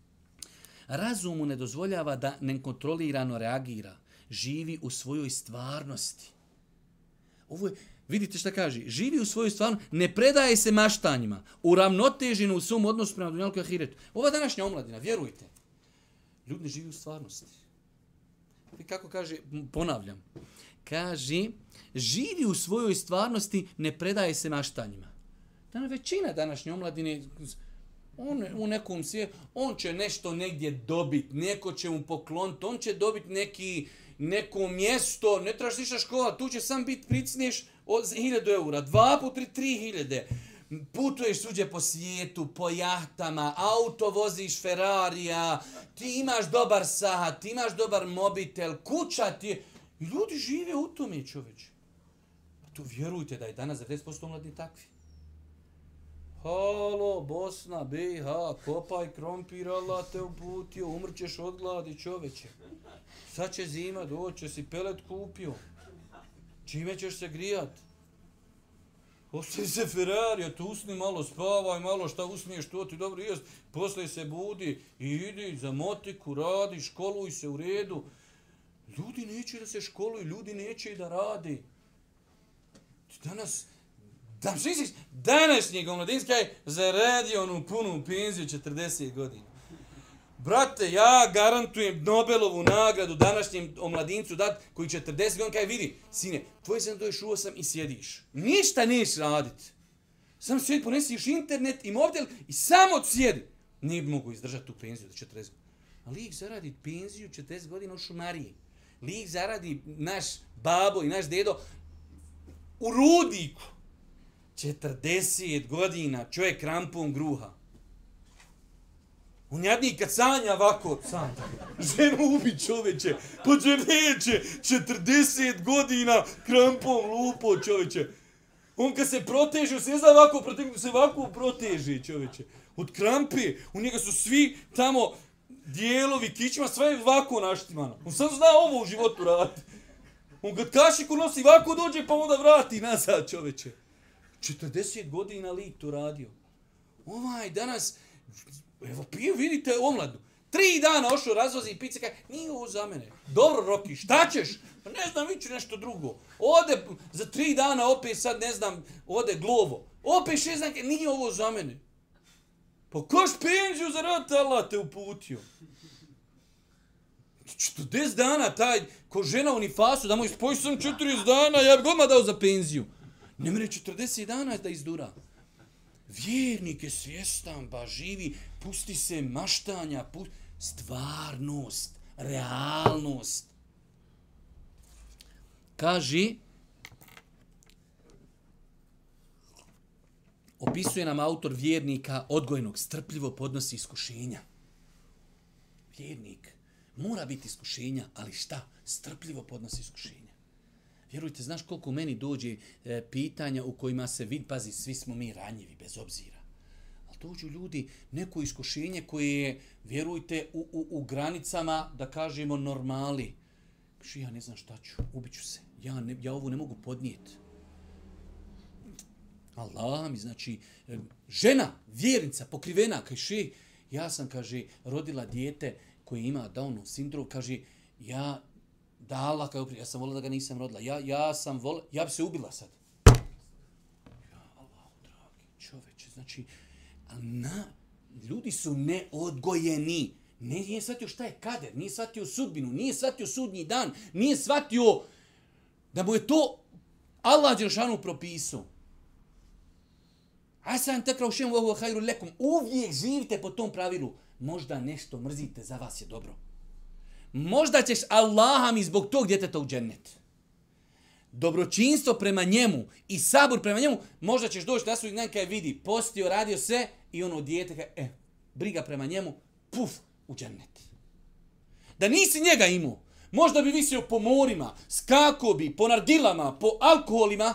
A: *clears throat* Razumu ne dozvoljava da nekontrolirano reagira, živi u svojoj stvarnosti. Ovo je, vidite šta kaže, živi u svojoj stvarnosti, ne predaje se maštanjima, uravnotežen u svom odnosu prema dunjalku i ahiretu. Ova današnja omladina, vjerujte, ljudi ne živi u stvarnosti. I kako kaže, ponavljam, kaže, živi u svojoj stvarnosti, ne predaje se maštanjima. Danas većina današnje omladine, on u nekom svijetu, on će nešto negdje dobit, neko će mu pokloniti, on će dobit neki, neko mjesto, ne trebaš ništa škola, tu će sam biti pricniješ od 1000 eura, dva put tri, tri hiljade. Putuješ suđe po svijetu, po jahtama, auto voziš Ferrarija, ti imaš dobar sahat, ti imaš dobar mobitel, kuća ti je... I ljudi žive u tome, čoveče. A to vjerujte da je danas 90% mladih takvi. Halo, Bosna, BiH, kopaj krompir, Allah te uputio, umrćeš od gladi, čoveče. Sad će zima doći, si pelet kupio. Čime ćeš se grijat? Ostavi se Ferrari, tu usni malo, spavaj malo, šta usniješ, to ti dobro jest. Posle se budi i idi za motiku, radi, školuj se u redu. Ljudi neće da se školuju, ljudi neće da radi. Danas, da misliš, današnji omladinski je zaradio onu punu penziju 40 godina. Brate, ja garantujem Nobelovu nagradu današnjem omladincu dat koji 40 godina kaj vidi, sine, tvoj sam doješ u osam i sjediš. Ništa neš radit. Samo sjedi, ponesiš internet i mobitel i samo sjedi. Nije mogu izdržati tu penziju do 40 godina. Ali ih zaradi penziju 40 godina u šumariji. Lik zaradi naš babo i naš dedo u rudiku. 40 godina čovjek krampom gruha. On jadni kad sanja ovako, sanja. Ženu ubi čoveče, pođe neće, 40 godina krampom lupo čoveče. On kad se proteže, se zna ovako, protiv se ovako proteže čoveče. Od krampe, u njega su svi tamo dijelovi kičma, sve je ovako naštimano. On sam zna ovo u životu raditi. On kad kašiku nosi, ovako dođe pa onda vrati nazad čoveče. 40 godina lik to radio. Ovaj danas, evo pije, vidite omladu. Tri dana ošao razvozi i pice, kaj, nije ovo za mene. Dobro, Roki, šta ćeš? Pa ne znam, viću nešto drugo. Ode, za tri dana opet sad, ne znam, ode glovo. Opet šest dana, nije ovo za mene. Pa koš penziju za rad, Allah te uputio. 40 dana taj, ko žena u nifasu, da mu ispoji sam 40 dana, ja bi odmah dao za penziju. Ne mre 40 dana da izdura. Vjernik je svjestan, ba živi, pusti se maštanja, pusti, stvarnost, realnost. Kaži, opisuje nam autor vjernika odgojnog, strpljivo podnosi iskušenja. Vjernik mora biti iskušenja, ali šta? Strpljivo podnosi iskušenja. Vjerujte, znaš koliko meni dođe e, pitanja u kojima se vid, pazi, svi smo mi ranjivi, bez obzira. Ali dođu ljudi, neko iskušenje koje je, vjerujte, u, u, u granicama, da kažemo, normali. Kaže, ja ne znam šta ću, ubiću se. Ja, ne, ja ovo ne mogu podnijeti. Allah mi, znači, žena, vjernica, pokrivena, kaže, ja sam, kaže, rodila dijete koje ima Downov sindrom, kaže, ja da Allah kao ja sam volila da ga nisam rodila. Ja, ja sam volila, ja bi se ubila sad. Ja, Allah, dragi čoveče, znači, na, ljudi su neodgojeni. Ne, nije shvatio šta je kader, nije shvatio sudbinu, nije shvatio sudnji dan, nije shvatio da mu je to Allah Đeršanu propisao. Asan takra ušem vohu hajru lekum. Uvijek živite po tom pravilu. Možda nešto mrzite, za vas je dobro možda ćeš Allaha mi zbog tog djeteta u džennet. Dobročinstvo prema njemu i sabur prema njemu, možda ćeš doći da su neka je vidi, postio, radio sve i ono djete, ka, e, eh, briga prema njemu, puf, u džennet. Da nisi njega imao, možda bi visio po morima, skako bi, po nargilama, po alkoholima,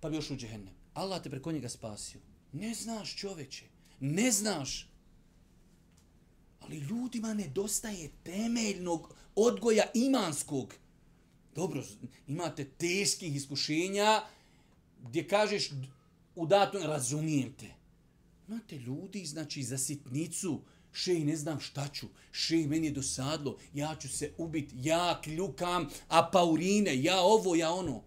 A: pa bi još u džennet. Allah te preko njega spasio. Ne znaš čoveče, ne znaš. Ali ljudima nedostaje temeljnog odgoja imanskog. Dobro, imate teških iskušenja gdje kažeš u datom razumijem te. Imate ljudi, znači, za sitnicu, šej, ne znam šta ću, šej, meni je dosadlo, ja ću se ubiti, ja kljukam, a paurine, ja ovo, ja ono.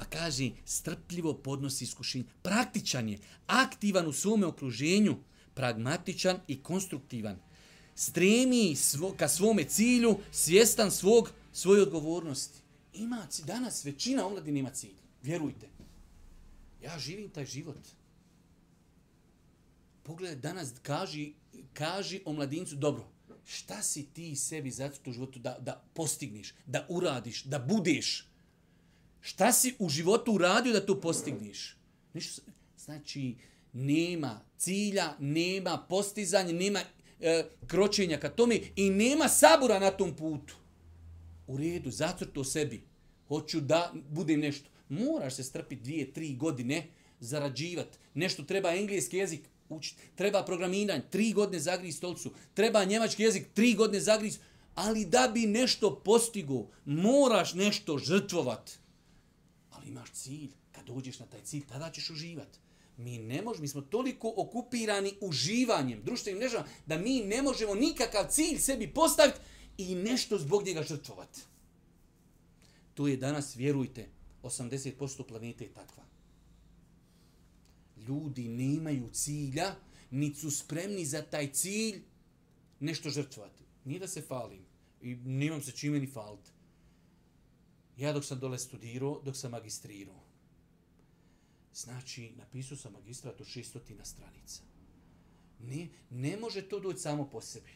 A: Pa kaže, strpljivo podnosi iskušenje. Praktičan je, aktivan u svome okruženju, pragmatičan i konstruktivan. stremi svo, ka svome cilju, svjestan svog, svoje odgovornosti. Ima, danas većina omladine ima cilj. Vjerujte. Ja živim taj život. Pogledaj, danas kaži, kaži o mladincu, dobro, šta si ti sebi zacrtao u životu da, da postigneš, da uradiš, da budeš? Šta si u životu uradio da to postigneš? Ništa, znači, nema cilja, nema postizanja, nema e, kročenja ka tome i nema sabora na tom putu. U redu, zacrto sebi. Hoću da budem nešto. Moraš se strpiti dvije, tri godine, zarađivati. Nešto treba engleski jezik učiti. Treba programiranje, tri godine zagriz stolcu. Treba njemački jezik, tri godine zagriz. Ali da bi nešto postigo, moraš nešto žrtvovat. Imaš cilj. Kad dođeš na taj cilj, tada ćeš uživati. Mi ne možemo, mi smo toliko okupirani uživanjem, društvenim mrežama, da mi ne možemo nikakav cilj sebi postaviti i nešto zbog njega žrtvovati. To je danas, vjerujte, 80% planete je takva. Ljudi nemaju cilja, niti su spremni za taj cilj nešto žrtvovati. Nije da se falim i nemam se čime ni faliti. Ja dok sam dole studirao, dok sam magistrirao, znači napisao sam magistrat od 600 stranica. Ne, ne može to doći samo po sebi.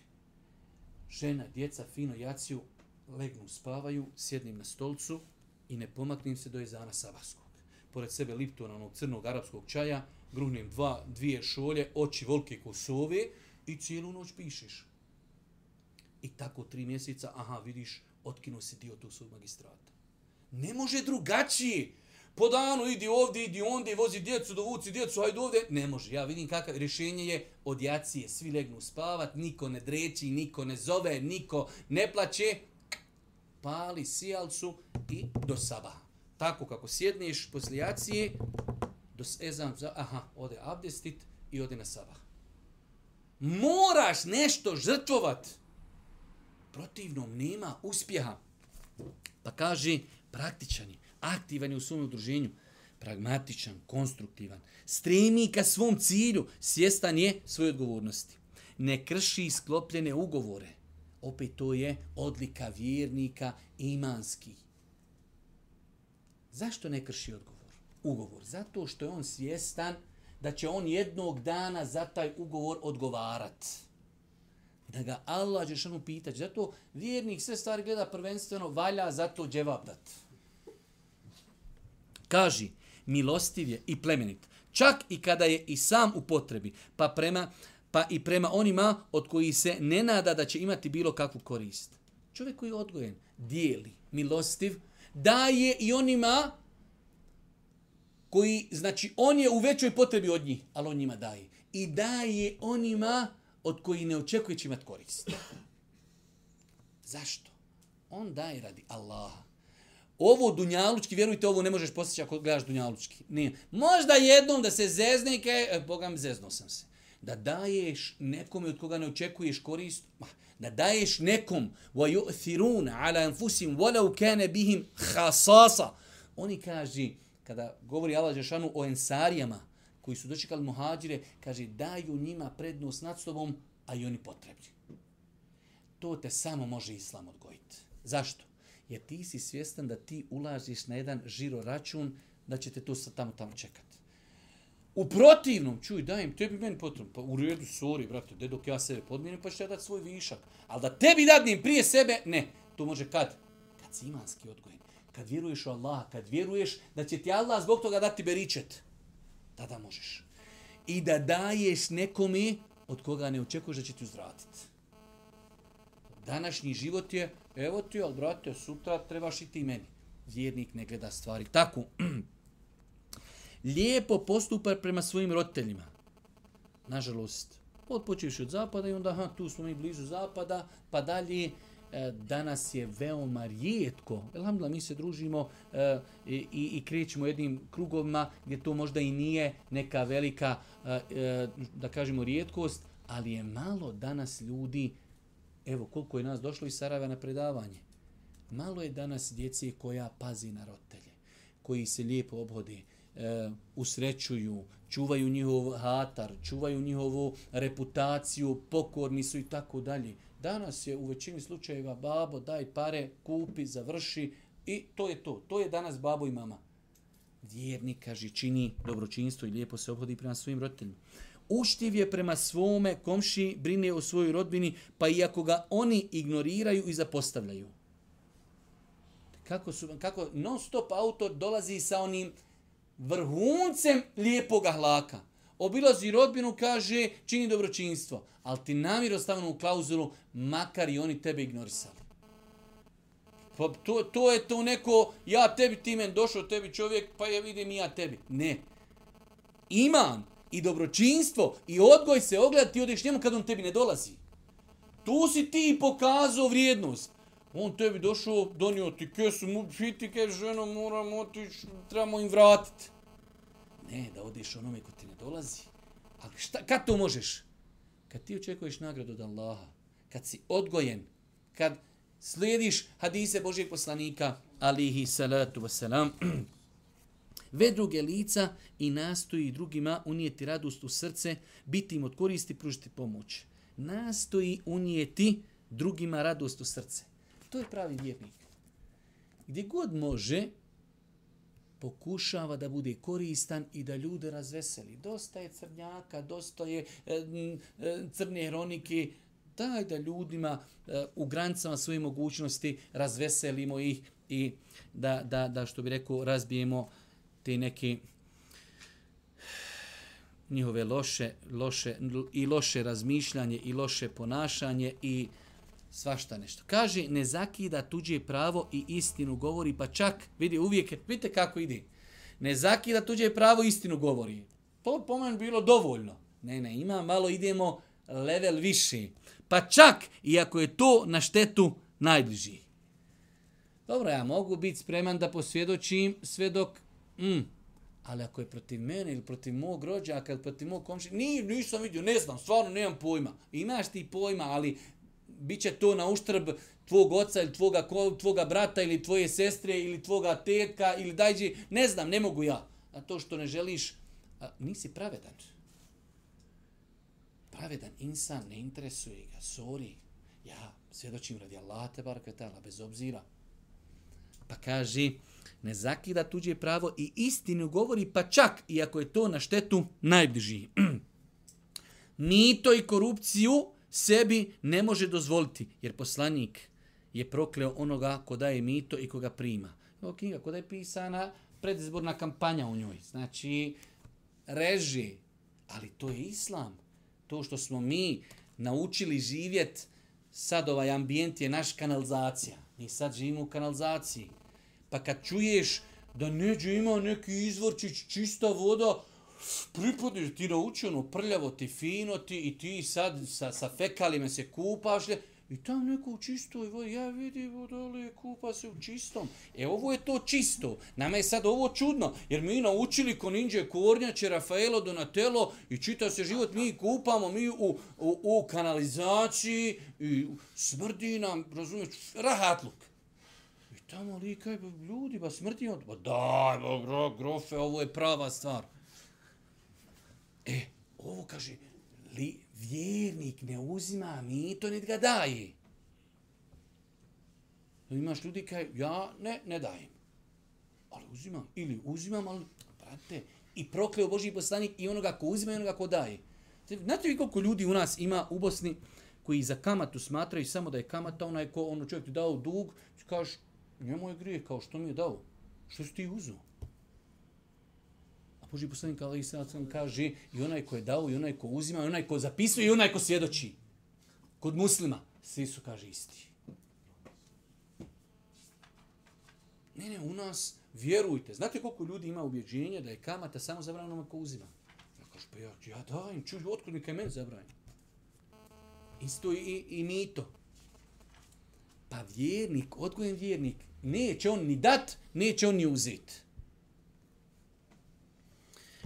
A: Žena, djeca, fino jaciju, legnu, spavaju, sjednim na stolcu i ne pomaknem se do jezana Savarskog. Pored sebe Liptona, onog crnog arapskog čaja, gruhnem dva, dvije šolje, oči volke kosove i cijelu noć pišeš. I tako tri mjeseca, aha, vidiš, otkinuo si dio tog svog magistrata. Ne može drugačije. Po danu idi ovdje, idi ondje, vozi djecu, dovuci djecu, hajde ovdje. Ne može. Ja vidim kakav rješenje je od jacije. Svi legnu spavat, niko ne dreći, niko ne zove, niko ne plaće. Pali sijalcu i do sabaha. Tako kako sjedneš poslije jacije, do ezan, za, aha, ode abdestit i ode na sabah. Moraš nešto žrtvovat. Protivnom nema uspjeha. Pa kaže, praktičan je, aktivan je u svom udruženju, pragmatičan, konstruktivan, stremi ka svom cilju, svjestan je svoje odgovornosti. Ne krši sklopljene ugovore. Opet to je odlika vjernika imanski. Zašto ne krši odgovor? Ugovor. Zato što je on svjestan da će on jednog dana za taj ugovor odgovarat. Da ga Allah Đešanu pitać. Zato vjernik sve stvari gleda prvenstveno, valja zato dževab dati Kaži, milostiv je i plemenit. Čak i kada je i sam u potrebi, pa prema pa i prema onima od koji se ne nada da će imati bilo kakvu korist. Čovjek koji je odgojen, dijeli, milostiv, daje i onima koji, znači, on je u većoj potrebi od njih, ali on njima daje. I daje onima od koji ne očekuje će imati korist. Zašto? On daje radi Allaha. Ovo dunjalučki, vjerujte, ovo ne možeš postići ako gledaš dunjalučki. Ne. Možda jednom da se zezne i kaj, e, Boga mi zeznuo sam se. Da daješ nekome od koga ne očekuješ korist, ma, da daješ nekom wa yu'thiruna ala anfusihim walau kana bihim khasasa. Oni kaže kada govori Allah Žešanu o ensarijama koji su dočekali muhadžire, kaže daju njima prednost nad sobom, a i oni potrebni. To te samo može islam odgojiti. Zašto? Jer ti si svjestan da ti ulaziš na jedan žiro račun, da će te to sad tamo tamo čekati. U protivnom, čuj, dajem, tebi meni potrebno. Pa u redu, sorry, brate, de dok ja sebe podmirim, pa ću ja dati svoj višak. Ali da tebi dadnim prije sebe, ne. To može kad? Kad si imanski odgojen. Kad vjeruješ u Allaha, kad vjeruješ da će ti Allah zbog toga dati beričet. Tada možeš. I da daješ nekome od koga ne očekuješ da će ti uzvratiti. Današnji život je, evo ti, ali brate, sutra trebaš i ti meni. Vjernik ne gleda stvari. Tako, *clears throat* lijepo postupa prema svojim roditeljima. Nažalost, odpočeš od zapada i onda, aha, tu smo mi blizu zapada, pa dalje, e, danas je veoma rijetko, elhamdulillah, mi se družimo e, i, i krećemo jednim krugovima gdje to možda i nije neka velika, e, e da kažemo, rijetkost, ali je malo danas ljudi, evo koliko je nas došlo iz Sarajeva na predavanje, malo je danas djece koja pazi na roditelje, koji se lijepo obhode, e, usrećuju, čuvaju njihov hatar, čuvaju njihovu reputaciju, pokorni su i tako dalje. Danas je u većini slučajeva babo daj pare, kupi, završi i to je to. To je danas babo i mama. Vjernik, kaže, čini dobročinstvo i lijepo se obhodi prema svojim roditeljima. Uštiv je prema svome komši, brine o svojoj rodbini, pa iako ga oni ignoriraju i zapostavljaju. Kako, su, kako non stop autor dolazi sa onim vrhuncem lijepog hlaka. Obilazi rodbinu, kaže, čini dobročinstvo. Ali ti namjer ostavljeno u klauzulu, makar i oni tebe ignorisali. Pa to, to je to neko, ja tebi, timen došao, tebi čovjek, pa ja vidim i ja tebi. Ne. Iman i dobročinstvo i odgoj se ogleda, ti odeš njemu kad on tebi ne dolazi. Tu si ti pokazao vrijednost. On tebi došao, donio ti kesu, mu piti ke ženo, moram otići, trebamo im vratiti. Ne, da odeš onome ko ti ne dolazi. Ali šta, kad to možeš? Kad ti očekuješ nagradu od Allaha, kad si odgojen, kad slijediš hadise Božijeg poslanika, alihi salatu wasalam, *clears throat* ve druge lica i nastoji drugima unijeti radost u srce, biti im od koristi, pružiti pomoć. Nastoji unijeti drugima radost u srce. To je pravi vjernik. Gdje god može, pokušava da bude koristan i da ljude razveseli. Dosta je crnjaka, dosta je e, e crne hronike, daj da ljudima e, u granicama svoje mogućnosti razveselimo ih i da, da, da što bi rekao, razbijemo te neke njihove loše, loše, i loše razmišljanje i loše ponašanje i svašta nešto. Kaže, ne zakida tuđe pravo i istinu govori, pa čak, vidi, uvijek, vidite kako ide. Ne zakida tuđe pravo i istinu govori. To po meni bilo dovoljno. Ne, ne, ima malo, idemo level više. Pa čak, iako je to na štetu najbliži. Dobro, ja mogu biti spreman da posvjedočim sve dok... Mm, ali ako je protiv mene ili protiv mog rođaka ili protiv mog komšća, ni, nisam vidio, ne znam, stvarno nemam pojma. Imaš ti pojma, ali bit će to na uštrb tvog oca ili tvoga, tvoga brata ili tvoje sestre ili tvoga teka ili dajđi, ne znam, ne mogu ja. A to što ne želiš, a, nisi pravedan. Pravedan insan ne interesuje ga, sorry. Ja svjedočim radi Allah te bar kvetala, bez obzira. Pa kaže, ne zakida tuđe pravo i istinu govori, pa čak, iako je to na štetu, najbliži. *clears throat* Mito i korupciju sebi ne može dozvoliti, jer poslanik je prokleo onoga ko daje mito i koga prima. Ovo knjiga, kod je pisana predizborna kampanja u njoj. Znači, reži, ali to je islam. To što smo mi naučili živjet, sad ovaj ambijent je naš kanalizacija. Mi sad živimo u kanalizaciji. Pa kad čuješ da neđe ima neki izvorčić, čista voda, pripodiš, ti nauči ono prljavo ti, fino ti i ti sad sa, sa fekalima se kupaš, i tam neko u čistoj vodi, ja vidim dole kupa se u čistom. E ovo je to čisto. Nama je sad ovo čudno, jer mi naučili ko ninđe Kornjače, Rafaelo, Donatello i čita se život, mi kupamo mi u, u, u kanalizaciji i smrdi nam, razumiješ, rahatluk. I tamo likaj, ljudi, ba smrti od... Ba daj, ba, grofe, ovo je prava stvar. E, ovo kaže, li, vjernik ne uzima mito, niti ga daje. Imaš ljudi kaj, ja ne, ne dajem. Ali uzimam, ili uzimam, ali, brate, i prokleo Boži poslanik i onoga ko uzima i onoga ko daje. Znate vi koliko ljudi u nas ima u Bosni koji za kamatu smatraju samo da je kamata onaj ko ono čovjek ti dao dug, kažeš, njemu je grije, kao što mi je dao. Što si ti A Boži poslanik Ali Isra kaže i onaj ko je dao, i onaj ko uzima, i onaj ko zapisuje, i onaj ko svjedoči. Kod muslima, svi su, kaže, isti. Ne, ne, u nas, vjerujte, znate koliko ljudi ima ubjeđenje da je kamata samo zabranjena ko uzima? Ja kaže, pa ja, ja dajem, čuj, otkud neka je meni zabranjena? Isto i, i, i mito. Pa vjernik, odgojen vjernik, neće on ni dat, neće on ni uzeti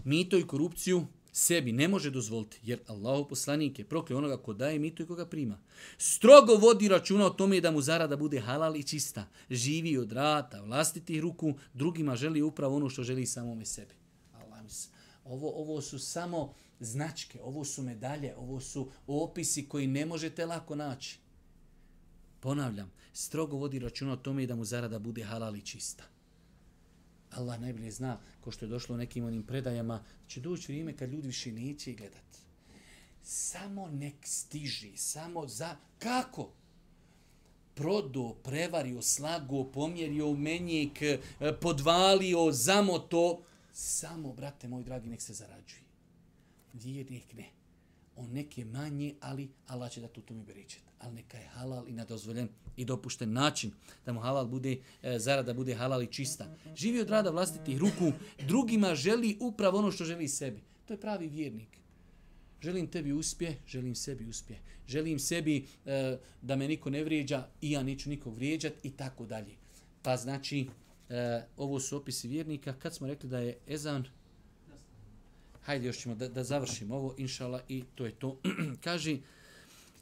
A: mito i korupciju sebi ne može dozvoliti, jer Allahu poslanik je prokleo onoga ko daje mito i koga prima. Strogo vodi računa o tome da mu zarada bude halal i čista. Živi od rata, vlastitih ruku, drugima želi upravo ono što želi samome sebi. Allah Ovo, ovo su samo značke, ovo su medalje, ovo su opisi koji ne možete lako naći. Ponavljam, strogo vodi računa o tome da mu zarada bude halal i čista. Allah najbolje zna, ko što je došlo u nekim onim predajama, će doći vrijeme kad ljudi više neće gledat. Samo nek stiži, samo za... Kako? Prodo, prevario, slago, pomjerio menjik, eh, podvalio, zamoto. Samo, brate moj dragi, nek se zarađuje. Vjernik ne. On neke manje, ali Allah će da tu tome beričet. Ali neka je halal i na dozvoljen i dopušten način da mu halal bude, e, zarada bude halal i čista. Živi od rada vlastitih ruku, drugima želi upravo ono što želi sebi. To je pravi vjernik. Želim tebi uspje, želim sebi uspje. Želim sebi e, da me niko ne vrijeđa i ja neću nikog vrijeđat i tako dalje. Pa znači, e, ovo su opisi vjernika. Kad smo rekli da je ezan, hajde još ćemo da, da završimo ovo, inšala, i to je to. *clears throat* Kaži,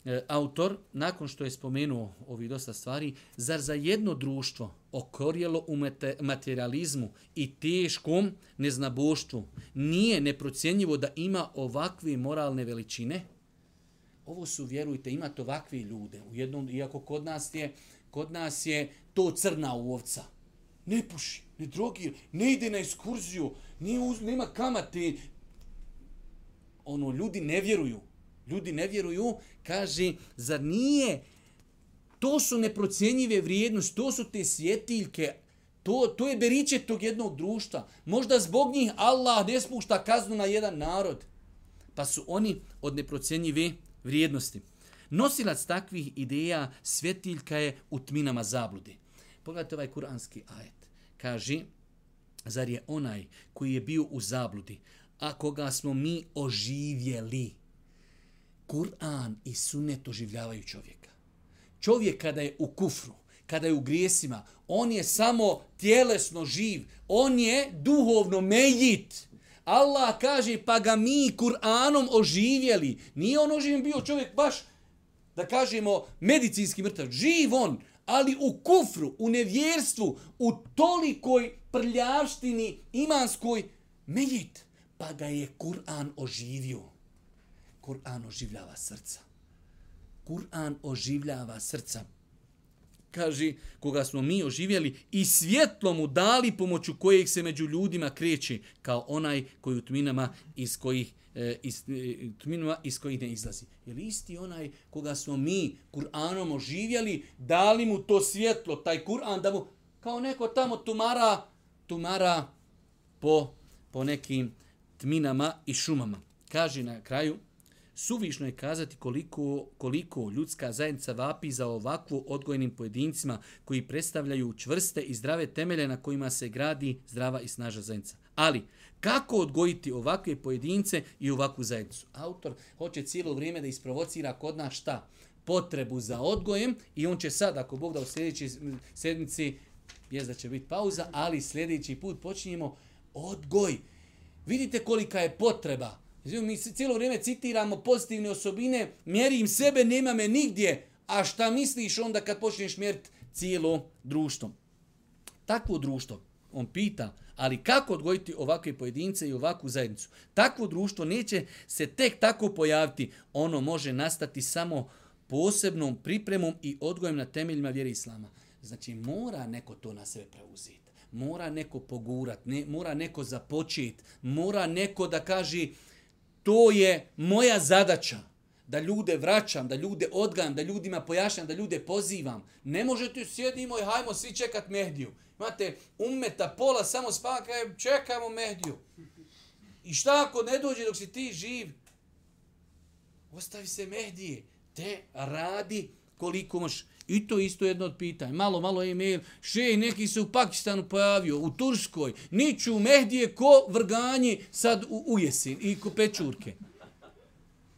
A: e, autor, nakon što je spomenuo ovi dosta stvari, zar za jedno društvo okorjelo u mete, materializmu i teškom neznaboštvu nije neprocjenjivo da ima ovakve moralne veličine? Ovo su, vjerujte, imate ovakve ljude. U jednom, iako kod nas je, kod nas je to crna ovca. Ne puši, ne drogir, ne ide na ekskurziju, nije uz, nema kamate. Ono, ljudi ne vjeruju. Ljudi ne vjeruju, kaže, zar nije, to su neprocjenjive vrijednosti, to su te svjetiljke, to, to je beriče tog jednog društva. Možda zbog njih Allah ne spušta kaznu na jedan narod. Pa su oni od neprocjenjive vrijednosti. Nosilac takvih ideja svjetiljka je u tminama zablude. Pogledajte ovaj kuranski ajet. Kaže, zar je onaj koji je bio u zabludi, a koga smo mi oživjeli, Kur'an i sunnet oživljavaju čovjeka. Čovjek kada je u kufru, kada je u grijesima, on je samo tjelesno živ, on je duhovno mejit. Allah kaže pa ga mi Kur'anom oživjeli. Nije on oživjen bio čovjek baš, da kažemo, medicinski mrtav. Živ on, ali u kufru, u nevjerstvu, u tolikoj prljavštini imanskoj mejit. Pa ga je Kur'an oživio. Kur'an oživljava srca. Kur'an oživljava srca. Kaže, koga smo mi oživjeli i svjetlo mu dali pomoću kojeg se među ljudima kreće, kao onaj koji u tminama iz kojih e, iz, e, tminama iz kojih ne izlazi. Je li isti onaj koga smo mi Kur'anom oživjeli, dali mu to svjetlo, taj Kur'an, da mu kao neko tamo tumara, tumara po, po nekim tminama i šumama. Kaže na kraju, Suvišno je kazati koliko, koliko ljudska zajednica vapi za ovakvu odgojnim pojedincima koji predstavljaju čvrste i zdrave temelje na kojima se gradi zdrava i snaža zajednica. Ali, kako odgojiti ovakve pojedince i ovakvu zajednicu? Autor hoće cijelo vrijeme da isprovocira kod nas šta? Potrebu za odgojem i on će sad, ako Bog da u sljedećoj sedmici, jest da će biti pauza, ali sljedeći put počinjemo odgoj. Vidite kolika je potreba Znači, mi cijelo vrijeme citiramo pozitivne osobine, mjerim sebe, nema me nigdje. A šta misliš onda kad počneš mjeriti cijelo društvo? Takvo društvo, on pita, ali kako odgojiti ovakve pojedince i ovakvu zajednicu? Takvo društvo neće se tek tako pojaviti. Ono može nastati samo posebnom pripremom i odgojem na temeljima vjere Islama. Znači, mora neko to na sebe preuzeti. Mora neko pogurat, ne, mora neko započeti, mora neko da kaže to je moja zadaća da ljude vraćam, da ljude odgajam, da ljudima pojašnjam, da ljude pozivam. Ne možete sjedimo i hajmo svi čekat Mehdiju. Imate umeta pola samo spaka, e, čekamo Mehdiju. I šta ako ne dođe dok si ti živ? Ostavi se Mehdije. Te radi koliko možeš. I to isto jedno od pitanja. Malo, malo e-mail. Še, neki se u Pakistanu pojavio, u Turskoj. Niću Mehdije ko vrganje sad u, u jesin i ko pečurke.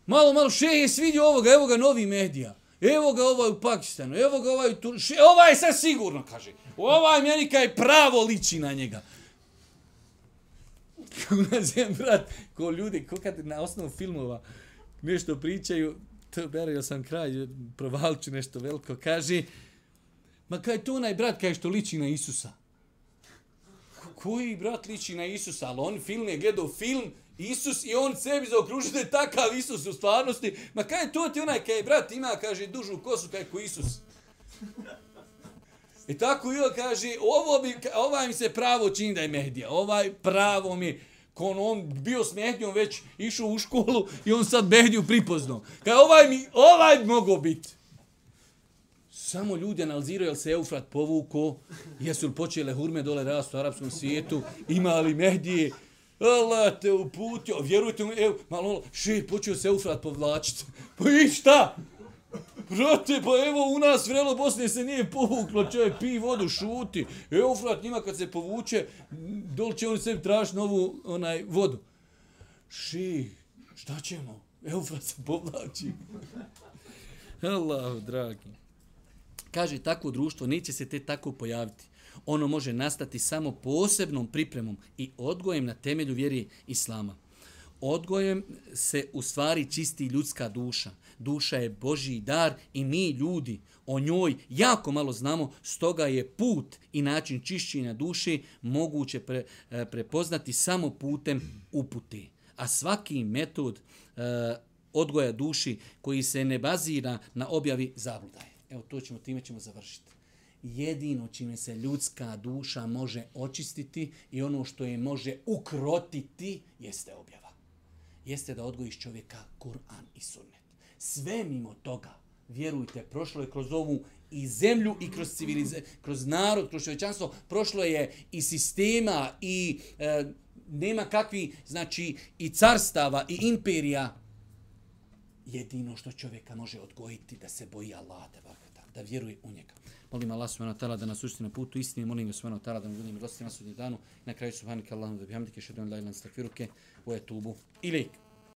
A: Malo, malo, še je svidio ovoga, evo ga novi Mehdija. Evo ga ovaj u Pakistanu, evo ga ovaj u Turskoj. Ovaj sad sigurno, kaže. Ovaj meni je pravo liči na njega. *laughs* Kako nazivam, brat, ko ljudi, ko kad na osnovu filmova nešto pričaju, *laughs* to berio sam kraj, provalči nešto veliko, kaže, ma kaj to onaj brat kaj što liči na Isusa? Koji brat liči na Isusa? Ali on film je gledao film Isus i on sebi zaokružio da je takav Isus u stvarnosti. Ma kaj je to ti onaj kaj brat ima, kaže, dužu kosu kaj ko Isus. I tako i on kaže, ovo bi, ovaj mi se pravo čini da je Mehdija. Ovaj pravo mi, kon on bio s Mehdijom već išao u školu i on sad Mehdiju pripoznao. Kaj ovaj mi, ovaj mogo biti. Samo ljudi analiziraju jel se Eufrat povuko, jesu li počele hurme dole rastu u arapskom svijetu, imali Mehdije, Allah te uputio, vjerujte mu, evo, malo, še, počeo se Eufrat povlačiti. Pa i šta? Brate, pa evo u nas vrelo Bosne se nije povuklo, čovjek pi vodu, šuti. Eufrat njima kad se povuče, dol će oni sebi tražiti novu onaj, vodu. Ši, šta ćemo? Eufrat se povlači. Allah, dragi. Kaže, takvo društvo neće se te tako pojaviti. Ono može nastati samo posebnom pripremom i odgojem na temelju vjeri Islama. Odgojem se u stvari čisti ljudska duša. Duša je Božji dar i mi ljudi o njoj jako malo znamo, stoga je put i način čišćenja duše moguće pre, e, prepoznati samo putem upute. A svaki metod e, odgoja duši koji se ne bazira na objavi zabludaje. Evo to ćemo, time ćemo završiti. Jedino čime se ljudska duša može očistiti i ono što je može ukrotiti jeste objava. Jeste da odgojiš čovjeka Kur'an i sunne. Sve mimo toga, vjerujte, prošlo je kroz ovu i zemlju i kroz civilize, kroz narod, kroz čovječanstvo, prošlo je i sistema i e, nema kakvi, znači, i carstava i imperija. Jedino što čovjeka može odgojiti da se boji Allah, da vjeruje u njega. Molim Allah subhanahu wa ta'ala da nas učiti na putu istine, molim ga subhanahu wa ta'ala da nam bude milosti na sudnji danu. Na kraju subhanahu wa ta'ala da bihamdike šedun la ilan stakfiruke, u etubu ilik.